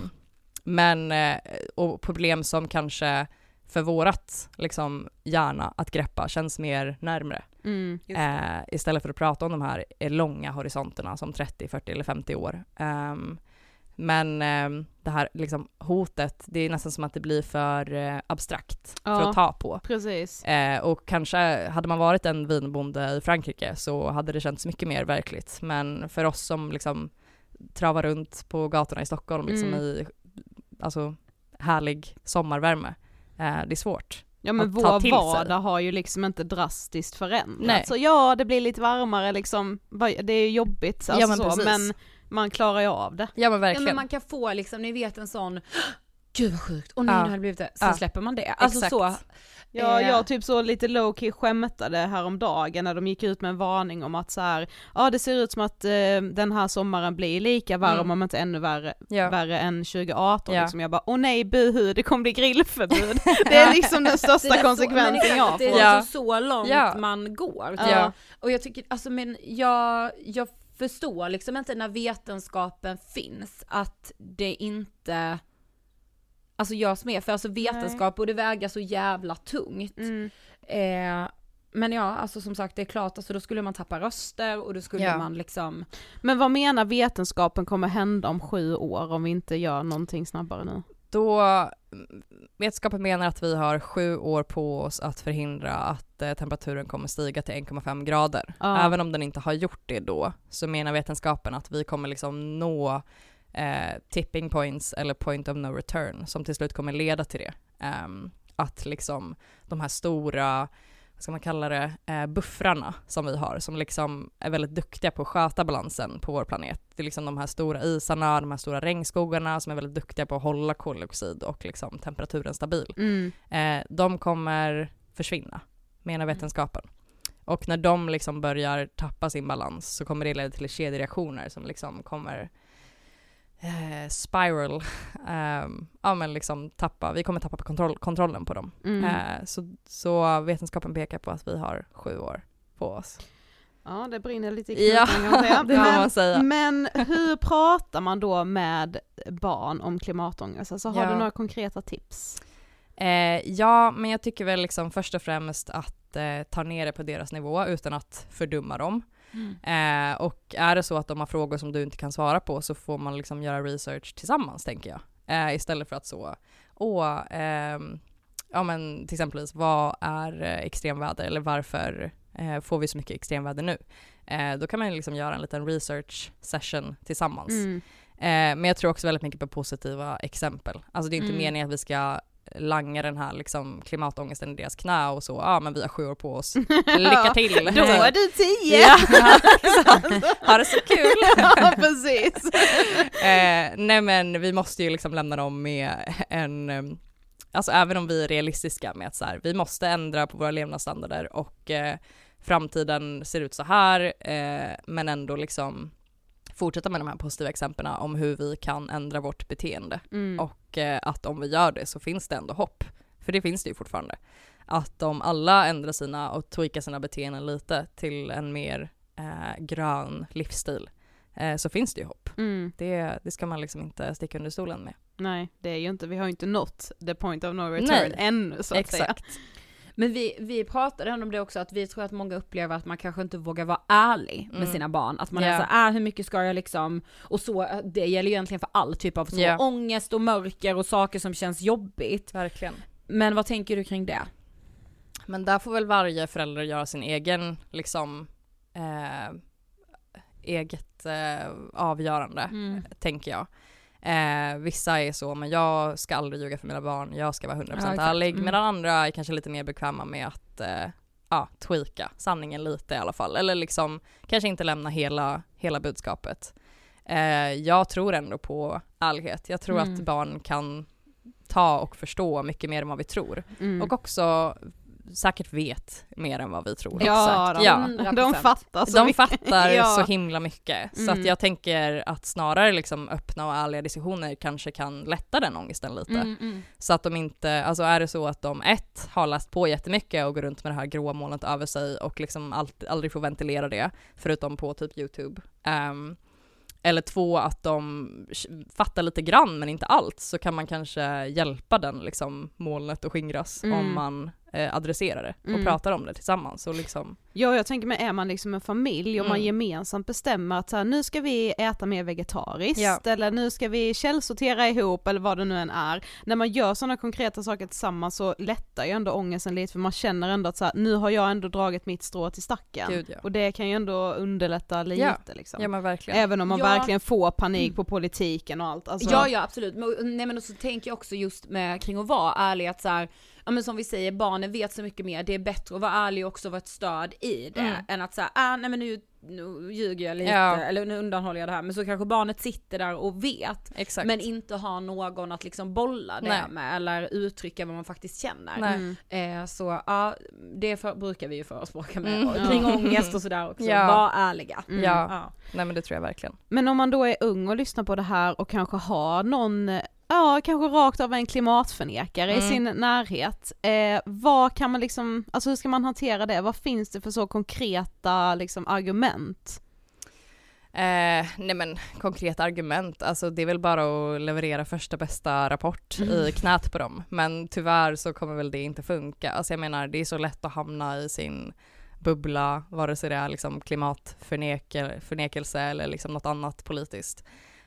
men, eh, och problem som kanske för vårat liksom, hjärna att greppa känns mer närmre. Mm. Eh, istället för att prata om de här eh, långa horisonterna som 30, 40 eller 50 år. Ehm, men ehm, det här liksom, hotet, det är nästan som att det blir för eh, abstrakt för Ja. att ta på. Precis. Eh, och kanske hade man varit en vinbonde i Frankrike så hade det känts mycket mer verkligt. Men för oss som liksom travar runt på gatorna i Stockholm liksom Mm. i alltså, härlig sommarvärme, eh, det är svårt. Ja men vår sig. vardag har ju liksom inte drastiskt förändrats. Nej. Så ja, det blir lite varmare liksom, det är jobbigt alltså Ja, men så, precis. men man klarar ju av det. Ja men Ja, verkligen. men man kan få liksom, ni vet en sån *gasps* Gud vad sjukt, åh nej Ja. nu hade det blivit det. Sen Ja. släpper man det. Alltså Exakt. så. Ja, Eh. jag typ så lite low-key skämtade häromdagen när de gick ut med en varning om att så här, ja det ser ut som att eh, den här sommaren blir lika varm Mm. om inte ännu värre, Ja. värre än 2018 Ja. liksom. Jag bara, åh nej buhu, det kommer bli grillförbud. *laughs* det är liksom den *laughs* Det största så- konsekvensen exakt, jag Det är får. Ja. alltså så långt Ja. man går. Ja. Och jag tycker, alltså men jag, jag förstår liksom inte när vetenskapen finns att det inte Alltså jag som är, för alltså vetenskap borde väga så jävla tungt. Mm. Eh, men ja, alltså som sagt det är klart, alltså då skulle man tappa röster och då skulle Ja. man liksom Men vad menar vetenskapen kommer hända om sju år om vi inte gör någonting snabbare nu? Då, mm, vetenskapen menar att vi har sju år på oss att förhindra att eh, temperaturen kommer stiga till 1,5 grader. Ja. Även om den inte har gjort det då, så menar vetenskapen att vi kommer liksom nå eh, tipping points eller point of no return som till slut kommer leda till det. Ehm, att liksom de här stora, vad ska man kalla det, eh, buffrarna som vi har, som liksom är väldigt duktiga på att sköta balansen på vår planet. Det är liksom de här stora isarna, de här stora regnskogarna som är väldigt duktiga på att hålla koldioxid och liksom temperaturen stabil. Mm. Eh, de kommer försvinna, menar vetenskapen. Och när de liksom börjar tappa sin balans så kommer det leda till kedjereaktioner som liksom kommer eh, spiral, *laughs* Ehm, ja men liksom tappa, vi kommer tappa kontroll, kontrollen på dem. Mm. Eh, så, så vetenskapen pekar på att vi har sju år på oss. Ja det brinner lite i Ja, kan man säga. *laughs* Men-. Men hur pratar man då med barn om klimatångest? Alltså har Ja. du några konkreta tips? Eh, ja, men jag tycker väl liksom först och främst att eh, ta ner det på deras nivå utan att fördumma dem. Eh, och är det så att de har frågor som du inte kan svara på så får man liksom göra research tillsammans tänker jag. Eh, istället för att så, åh, ehm, ja men till exempel vad är eh, extremväder eller varför eh, får vi så mycket extremväder nu? Då kan man liksom göra en liten research session tillsammans. Mm. Men jag tror också väldigt mycket på positiva exempel. Alltså det är inte Mm. meningen att vi ska langa den här liksom klimatångesten i deras knä och så, ja ah, men vi har sju år på oss, *laughs* lycka till! Då är du tio! *laughs* Ja, exakt. Ha det så kul! *laughs* ja precis. eh, nej men vi måste ju liksom lämna dem med en, alltså även om vi är realistiska med att så här, vi måste ändra på våra levnadsstandarder och eh, framtiden ser ut så här, eh, men ändå liksom fortsätta med de här positiva exemplen om hur vi kan ändra vårt beteende Mm. och eh, att om vi gör det så finns det ändå hopp. För det finns det ju fortfarande. Att om alla ändrar sina och tweakar sina beteenden lite till en mer eh, grön livsstil eh, så finns det ju hopp. Mm. Det, det ska man liksom inte sticka under stolen med. Nej det är ju inte, vi har ju inte nått the point of no return Nej, ännu så att säga. Men vi, vi pratade om det också, att vi tror att många upplever att man kanske inte vågar vara ärlig med Mm. sina barn. Att man Ja. är såhär, äh, hur mycket ska jag liksom, och så, det gäller ju egentligen för all typ av så, Ja. ångest och mörker och saker som känns jobbigt. Verkligen. Men vad tänker du kring det? Men där får väl varje förälder göra sin egen, liksom, eh, eget eh, avgörande, Mm. tänker jag. Eh, vissa är så, men jag ska aldrig ljuga för mina barn, jag ska vara 100% Ja, exakt. ärlig. Mm. Medan andra är kanske lite mer bekväma med att eh, ja, tweaka sanningen lite i alla fall. Eller liksom kanske inte lämna hela, hela budskapet. Eh, jag tror ändå på ärlighet. Jag tror Mm. att barn kan ta och förstå mycket mer än vad vi tror. Mm. Och också säkert vet mer än vad vi tror. ja, de, ja. de fattar så De mycket. fattar Ja. så himla mycket. Så Mm. att jag tänker att snarare liksom öppna och ärliga diskussioner kanske kan lätta den ångesten lite. Mm, mm. Så att de inte, alltså är det så att de ett har läst på jättemycket och går runt med det här gråa molnet över sig och liksom allt, aldrig får ventilera det, förutom på typ YouTube. Ehm, eller två, att de fattar lite grann men inte allt, så kan man kanske hjälpa den liksom molnet att skingras Mm. om man eh, adresserar det och Mm. pratar om det tillsammans och liksom Ja jag tänker mig, är man liksom en familj och man Mm. gemensamt bestämmer att så här, nu ska vi äta mer vegetariskt Ja. eller nu ska vi källsortera ihop eller vad det nu än är. När man gör sådana konkreta saker tillsammans så lättar ju ändå ångesten lite för man känner ändå att så här, nu har jag ändå dragit mitt strå till stacken. Gud, ja. Och det kan ju ändå underlätta lite Ja. liksom. Ja men verkligen. Även om man Ja. verkligen får panik på politiken och allt. Alltså, Ja, ja absolut. Men, nej men så tänker jag också just med kring att vara ärlig att så här, ja men som vi säger, barnen vet så mycket mer, det är bättre att vara ärlig och också vara ett stöd i det, Mm. än att säga, ah nej men nu, nu ljuger jag lite, Ja. eller nu undanhåller jag det här, men så kanske barnet sitter där och vet, Exakt. men inte har någon att liksom bolla det Nej. med, eller uttrycka vad man faktiskt känner. Mm. Eh, så ja, det för, brukar vi ju förespråka med, Mm. och kring Ja. ångest och sådär också, Ja. var ärliga. Mm. Ja. Ja. Nej men det tror jag verkligen. Men om man då är ung och lyssnar på det här och kanske har någon, ja kanske rakt av en klimatförnekare i Mm. sin närhet, eh, vad kan man liksom, alltså hur ska man hantera det? Vad finns det för så konkreta liksom argument? Eh, nej men konkreta argument, alltså det är väl bara att leverera första bästa rapport Mm. i knät på dem. Men tyvärr så kommer väl det inte funka. Alltså jag menar det är så lätt att hamna i sin bubbla, vare sig det är liksom klimatförnekelse eller liksom något annat politiskt.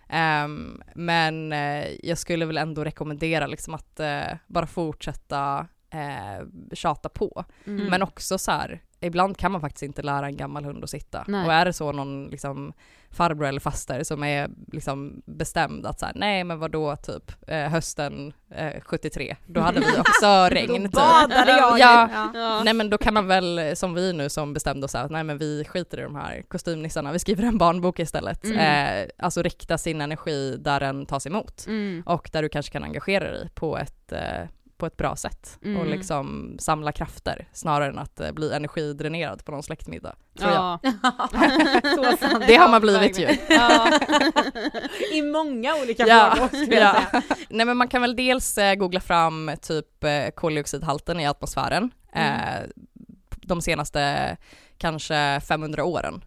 Ehm, men eh, jag skulle väl ändå rekommendera liksom att eh, bara fortsätta eh, tjata på. Mm. Men också så här, ibland kan man faktiskt inte lära en gammal hund att sitta. Nej. Och är det så någon liksom farbror eller faster som är liksom bestämd att så här, nej men vadå typ eh, hösten eh, 73, då hade vi också *laughs* regn. typ. badade jag ja. ju. Ja. Nej men då kan man väl, som vi nu som bestämde oss att nej men vi skiter i de här kostymnissarna, vi skriver en barnbok istället. Mm. Eh, alltså rikta sin energi där den tas emot Mm. och där du kanske kan engagera dig på ett, eh, på ett bra sätt Mm. och liksom samla krafter snarare än att eh, bli energidränerad på någon släktmiddag. Tror jag. Ja. *laughs* Sant. *laughs* Det har man blivit ju. Ja. *laughs* I många olika Ja, frågor skulle jag säga. Nej men man kan väl dels eh, googla fram typ eh, koldioxidhalten i atmosfären eh, de senaste kanske 500 åren.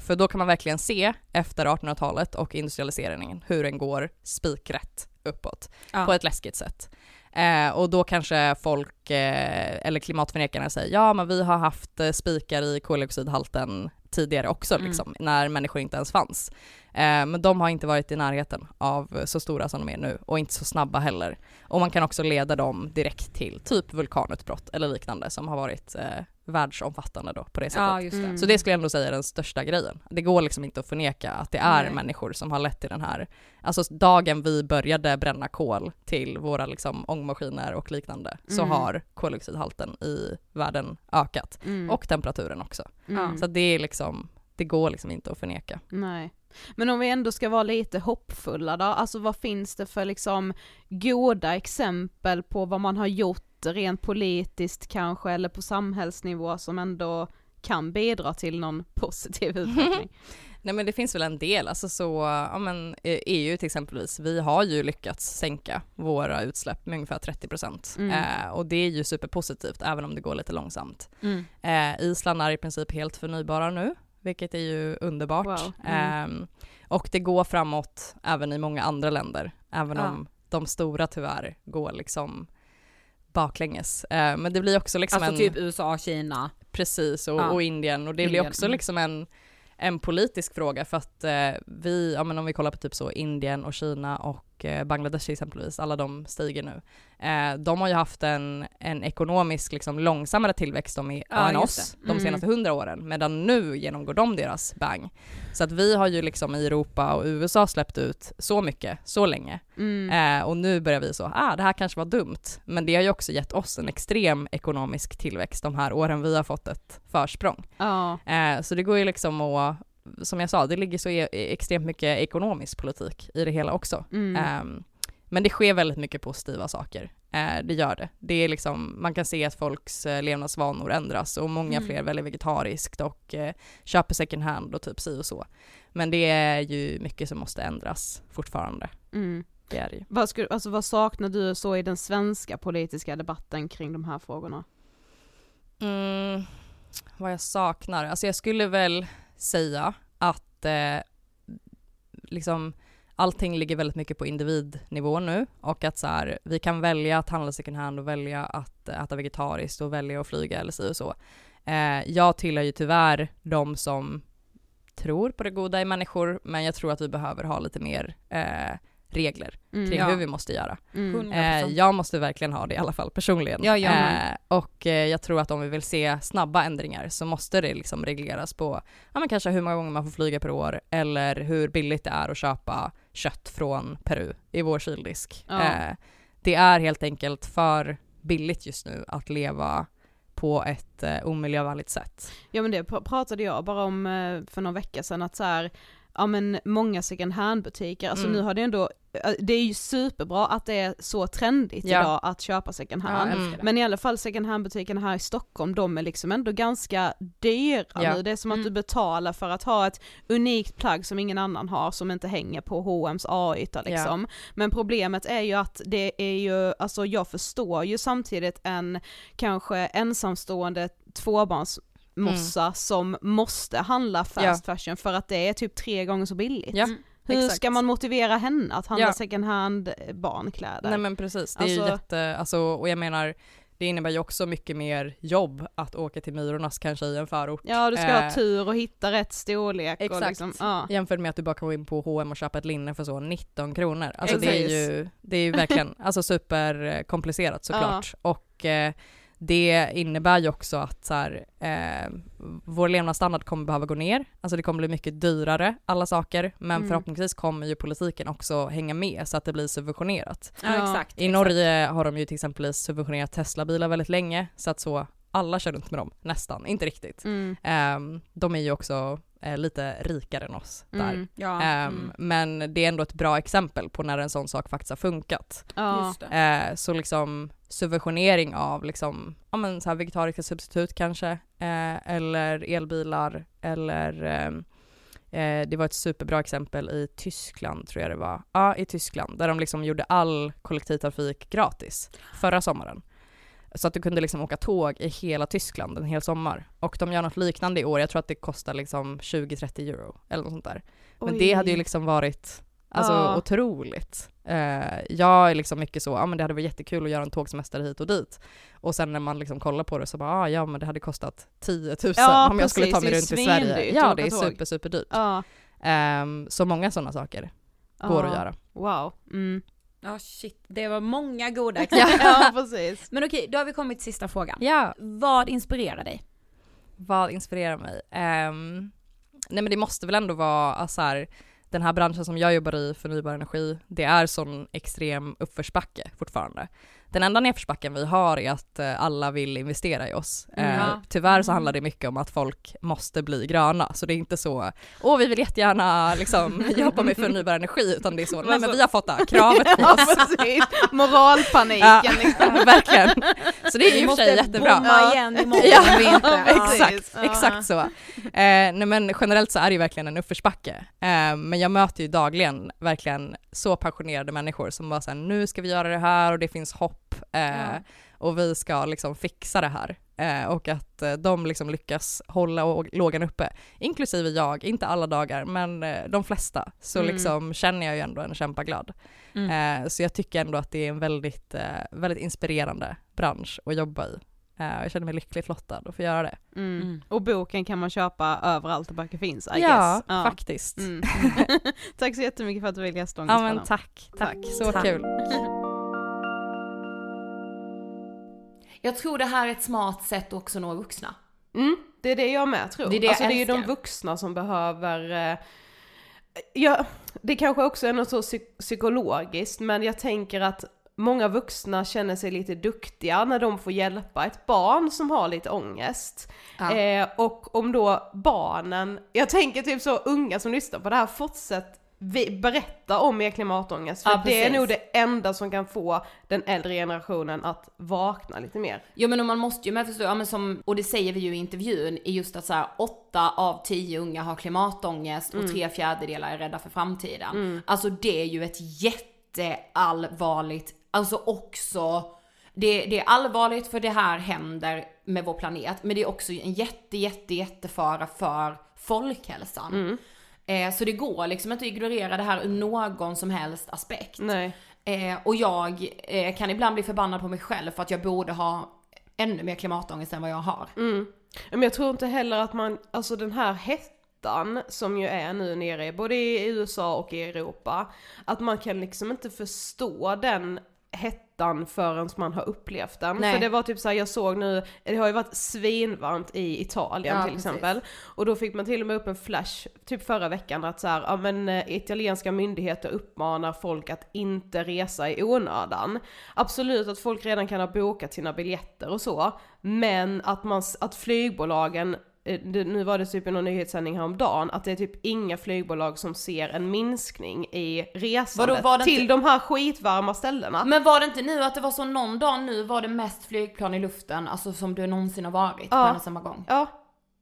För då kan man verkligen se efter 1800-talet och industrialiseringen hur den går spikrätt uppåt Ja. på ett läskigt sätt. Eh, och då kanske folk, eh, eller klimatförnekarna säger ja men vi har haft eh, spikar i koldioxidhalten tidigare också Mm. liksom, när människor inte ens fanns. Eh, men de har inte varit i närheten av så stora som de är nu och inte så snabba heller. Och man kan också leda dem direkt till typ vulkanutbrott eller liknande som har varit eh, världsomfattande då på det sättet. Ja, just det. Mm. Så det skulle jag ändå säga är den största grejen. Det går liksom inte att förneka att det är Nej. människor som har lett till den här, alltså dagen vi började bränna kol till våra liksom ångmaskiner och liknande så Mm. har koldioxidhalten i världen ökat. Mm. Och temperaturen också. Mm. Så det är liksom, det går liksom inte att förneka. Nej. Men om vi ändå ska vara lite hoppfulla då, alltså vad finns det för liksom goda exempel på vad man har gjort rent politiskt kanske eller på samhällsnivå som ändå kan bidra till någon *laughs* positiv utveckling? *laughs* Nej men det finns väl en del, alltså så, ja men eh, EU till exempelvis, vi har ju lyckats sänka våra utsläpp med ungefär 30% Mm. eh, och det är ju superpositivt även om det går lite långsamt. Mm. Eh, Island är i princip helt förnybara nu, vilket är ju underbart. Wow. Mm. Eh, och det går framåt även i många andra länder, även Ja. om de stora tyvärr går liksom baklänges. Eh, men det blir också liksom Alltså en... typ USA, Kina. Precis, och, Ja. och Indien. Och det blir Indien, också mm. liksom en, en politisk fråga för att eh, vi, ja men om vi kollar på typ så Indien och Kina och och eh, Bangladesh exempelvis, alla de stiger nu. Eh, de har ju haft en, en ekonomisk liksom, långsammare tillväxt de i, Ja, än oss det. de Mm. senaste hundra åren, medan nu genomgår de deras bang. Så att vi har ju liksom i Europa och USA släppt ut så mycket, så länge. Mm. Eh, och nu börjar vi så, ah det här kanske var dumt. Men det har ju också gett oss en extrem ekonomisk tillväxt de här åren vi har fått ett försprång. Ja. Eh, så det går ju liksom att, som jag sa, det ligger så e- extremt mycket ekonomisk politik i det hela också. Mm. Ehm, men det sker väldigt mycket positiva saker. Eh, det gör det. det är liksom, man kan se att folks eh, levnadsvanor ändras och många Mm. fler väljer vegetariskt och eh, köper second hand och typ si och så. Men det är ju mycket som måste ändras fortfarande. Mm. Det är det ju. Vad, skulle, alltså, vad saknar du så i den svenska politiska debatten kring de här frågorna? Mm, vad jag saknar? Alltså jag skulle väl säga att eh, liksom allting ligger väldigt mycket på individnivå nu och att så här, vi kan välja att handla second hand och välja att äta vegetariskt och välja att flyga eller si och så. Eh, jag tillhör ju tyvärr de som tror på det goda i människor men jag tror att vi behöver ha lite mer eh, regler Mm. kring Ja. hur vi måste göra. Mm. 100%. Eh, jag måste verkligen ha det i alla fall personligen. Ja, med. eh, och eh, jag tror att om vi vill se snabba ändringar så måste det liksom regleras på, ja men kanske hur många gånger man får flyga per år eller hur billigt det är att köpa kött från Peru i vår kyldisk. Ja. Eh, det är helt enkelt för billigt just nu att leva på ett eh, omiljövänligt sätt. Ja men det pr- pratade jag bara om eh, för några veckor sedan att så här, ja men många second hand butiker, alltså Mm. nu har det ändå, eh, det är ju superbra att det är så trendigt Ja. idag att köpa second hand. Det. Men i alla fall second hand butikerna här i Stockholm, de är liksom ändå ganska dyra Ja. nu. Det är som att Mm. du betalar för att ha ett unikt plagg som ingen annan har, som inte hänger på H&M's A-yta liksom. Men problemet är ju att det är ju, alltså jag förstår ju samtidigt en kanske ensamstående tvåbarnsmossa Mm. som måste handla fast fashion för att det är typ tre gånger så billigt. Ja, Hur exakt. ska man motivera henne att handla Ja. second hand eh, barnkläder? Nej men precis, det är ju Alltså- jätte, alltså, och jag menar det innebär ju också mycket mer jobb att åka till Myrornas kanske i en förort. Ja du ska ha Eh, tur och hitta rätt storlek och Exakt. liksom, ja. Jämfört med att du bara kan gå in på H&M och köpa ett linne för så 19 kronor. Alltså det är ju, det är ju verkligen alltså superkomplicerat *laughs* såklart. Och eh, det innebär ju också att så här, eh, vår levnadsstandard kommer behöva gå ner. Alltså det kommer bli mycket dyrare, alla saker. Men Mm. förhoppningsvis kommer ju politiken också hänga med så att det blir subventionerat. Ja, Ja. exakt. I Norge har de ju till exempel subventionerat Tesla-bilar väldigt länge så att så alla kör runt med dem, nästan, inte riktigt. Mm. Ehm, de är ju också eh, lite rikare än oss där. Mm. Ja, Ehm, mm. Men det är ändå ett bra exempel på när en sån sak faktiskt har funkat. Ja. Just det. Eh, så liksom subventionering av liksom, ja men så här vegetariska substitut kanske, eh, eller elbilar, eller ehm, eh, det var ett superbra exempel i Tyskland tror jag det var. Ja, i Tyskland, där de liksom gjorde all kollektivtrafik gratis förra sommaren. Så att du kunde liksom åka tåg i hela Tyskland en hel sommar. Och de gör något liknande i år, jag tror att det kostar liksom 20-30 euro eller något sånt där. Men Oj. det hade ju liksom varit alltså, Ja. otroligt. Eh, jag är liksom mycket så, ja men det hade varit jättekul att göra en tågsemester hit och dit. Och sen när man liksom kollar på det så bara, ah, ja men det hade kostat 10 000 Ja, om jag skulle ta precis, mig runt i Sverige. Ja det är super super dyrt. Ja. Ehm, så många sådana saker går att göra. Wow. Mm. Ja shit, det var många goda *laughs* exempel. ja precis. Men okej, då har vi kommit till sista frågan. Ja, Vad inspirerar dig? vad inspirerar mig? Ehm, nej men det måste väl ändå vara alltså här, den här branschen som jag jobbar i, förnybar energi, det är sån extrem uppförsbacke fortfarande. Den enda nedförsbacken vi har är att eh, alla vill investera i oss. Mm, Eh, ja. tyvärr så handlar det mycket om att folk måste bli gröna, så det är inte så, åh vi vill jättegärna liksom *laughs* jobba med förnybar energi, utan det är så, nej men vi har fått det här kravet på *laughs* Ja oss. precis. Moralpaniken Ja, *laughs* liksom. verkligen. Så det är Vi i och för måste sig jättebra. bomma Ja. igen imorgon Ja, om vi inte... Ja. exakt, Ja. exakt så. Eh, nej men generellt så är det ju verkligen en uppförsbacke. Eh, men jag möter ju dagligen verkligen så passionerade människor som bara säger nu ska vi göra det här och det finns hopp eh, Ja. och vi ska liksom fixa det här. Eh, och att eh, de liksom lyckas hålla lågan uppe, inklusive jag, inte alla dagar men eh, de flesta, så Mm. liksom känner jag ju ändå en kämpaglad. Mm. Eh, så jag tycker ändå att det är en väldigt, eh, väldigt inspirerande bransch att jobba i. Eh, jag känner mig lyckligt lottad att få göra det. Mm. Och boken kan man köpa överallt där böcker finns I ja, guess. faktiskt. Mm. *laughs* tack så jättemycket för att du ville gästa Ja men tack, tack. Tack. Så Tack. kul. *laughs* Jag tror det här är ett smart sätt att också nå vuxna. Mm, det är det jag med tror. Det är det jag alltså det är ju de vuxna som behöver eh, Ja, det kanske också är något så psy- psykologiskt men jag tänker att många vuxna känner sig lite duktiga när de får hjälpa ett barn som har lite ångest. Ja. Eh, och om då barnen, jag tänker typ så unga som lyssnar på det här, fortsätt vi, berätta om er klimatångest för Ja, det är nog det enda som kan få den äldre generationen att vakna lite mer. Ja men och man måste ju med förstå, ja men som, och det säger vi ju i intervjun, är just att så här, åtta av tio unga har klimatångest och tre fjärdedelar är rädda för framtiden. Alltså det är ju ett jätteallvarligt, alltså också, det, det är allvarligt för det här händer med vår planet, men det är också en jätte, jätte, jättefara för folkhälsan. Eh, så det går liksom inte att ignorera det här ur någon som helst aspekt. Eh, och jag eh, kan ibland bli förbannad på mig själv för att jag borde ha ännu mer klimatångest än vad jag har. Mm. Men jag tror inte heller att man, alltså den här hettan som ju är nu nere både i USA och i Europa, att man kan liksom inte förstå den hettan förrän man har upplevt den. Nej. För det var typ såhär, jag såg nu, det har ju varit svinvarmt i Italien Ja, till precis. exempel. Och då fick man till och med upp en flash, typ förra veckan, att så här, ja men eh, italienska myndigheter uppmanar folk att inte resa i onödan. Absolut att folk redan kan ha bokat sina biljetter och så, men att, man, att flygbolagen nu var det typ i någon nyhetssändning häromdagen, att det är typ inga flygbolag som ser en minskning i resandet Vadå, till inte- de här skitvarma ställena. Men var det inte nu att det var så någon dag nu var det mest flygplan i luften, alltså som det någonsin har varit på Ja. en och samma gång? Ja,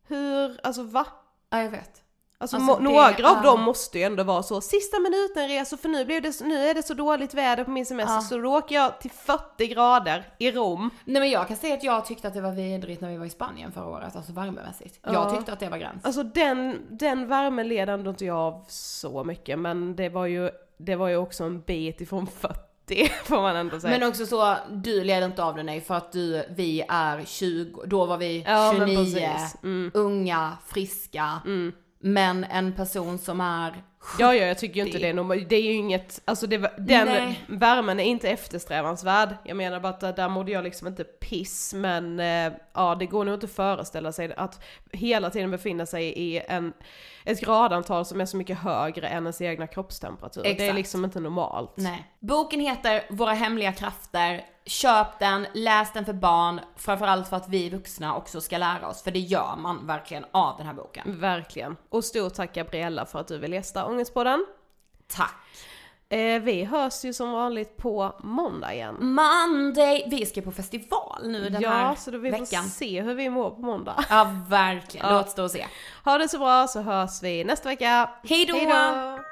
hur, alltså va? Ja jag vet. Alltså, Alltså, det några av är- dem måste ju ändå vara så, sista minuten resor för nu, blev det, nu är det så dåligt väder på min semester Ja. så då åker jag till 40 grader i Rom. Nej men jag kan säga att jag tyckte att det var vidrigt när vi var i Spanien förra året, alltså värmemässigt. Ja. Jag tyckte att det var gräns. Alltså den, den värmen led ändå inte jag av så mycket men det var ju, det var ju också en bit ifrån 40 *laughs* får man ändå säga. Men också så, du leder inte av det nej för att du, vi är 20, då var vi Ja, men 29, precis. Mm. unga, friska. Men en person som är Ja, ja, jag tycker ju inte det är normalt. Det är ju inget, alltså det, den Nej. värmen är inte eftersträvansvärd. Jag menar bara att där- mådde jag liksom inte piss, men eh, ja, det går nog inte att föreställa sig att hela tiden befinna sig i en, ett gradantal som är så mycket högre än ens egna kroppstemperatur. Det är Exakt. liksom inte normalt. Nej. Boken heter Våra hemliga krafter. Köp den, läs den för barn, framförallt för att vi vuxna också ska lära oss, för det gör man verkligen av den här boken. Verkligen. Och stort tack Gabriella för att du vill gästa Ångestpodden. Tack! Eh, vi hörs ju som vanligt på måndag igen. Monday! Vi ska på festival nu den ja, här så då vi veckan. får se hur vi mår på måndag. Ja, verkligen. Ja. Låt stå och se. Ha det så bra så hörs vi nästa vecka. Hej då!